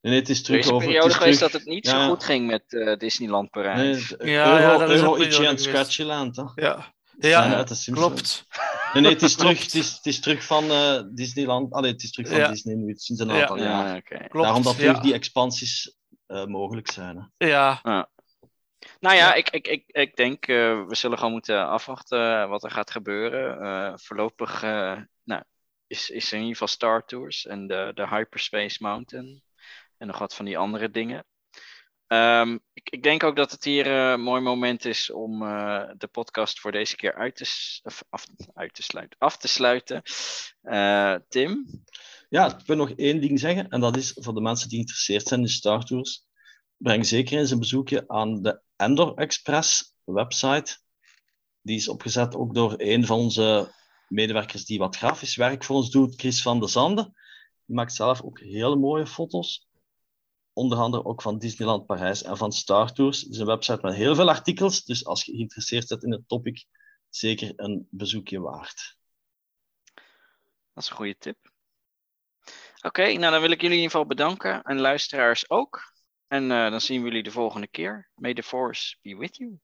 Nee, het is Er terug is een over... periode is geweest terug- dat het niet Ja, zo goed ging met eh, Disneyland Parijs. Nee, het- Ja, Euro, ja, dat is Euro en geweest. Scratchyland. Hè? Ja, Ja, klopt. Nee, nee, het is terug, Klopt. het is, het is terug van eh, Disneyland. Allee, het is terug van Ja. Disney nu sinds een Ja. aantal jaar. Ja, oké. klopt. Daarom dat ja. terug die expansies eh, mogelijk zijn. Hè. Ja, Nou ja, Ja. Ik, ik, ik, ik denk uh, we zullen gewoon moeten afwachten wat er gaat gebeuren. Uh, voorlopig uh, nou, is, is er in ieder geval Star Tours en de, de Hyperspace Mountain. En nog wat van die andere dingen. Um, ik, ik, denk ook dat het hier een mooi moment is om de podcast voor deze keer uit te, af, uit te sluiten. Af te sluiten. Tim? Ja, ik wil nog één ding zeggen. En dat is voor de mensen die geïnteresseerd zijn in Star Tours. Breng zeker eens een bezoekje aan de Endor Express website. Die is opgezet ook door een van onze medewerkers die wat grafisch werk voor ons doet, Chris van der Zande. Die maakt zelf ook hele mooie foto's onder andere ook van Disneyland Parijs en van Star Tours. Het is een website met heel veel artikels, dus als je geïnteresseerd bent in het topic, zeker een bezoekje waard. Dat is een goede tip. Oké, nou dan wil ik jullie in ieder geval bedanken en luisteraars ook. En uh, dan zien we jullie de volgende keer. May the force be with you.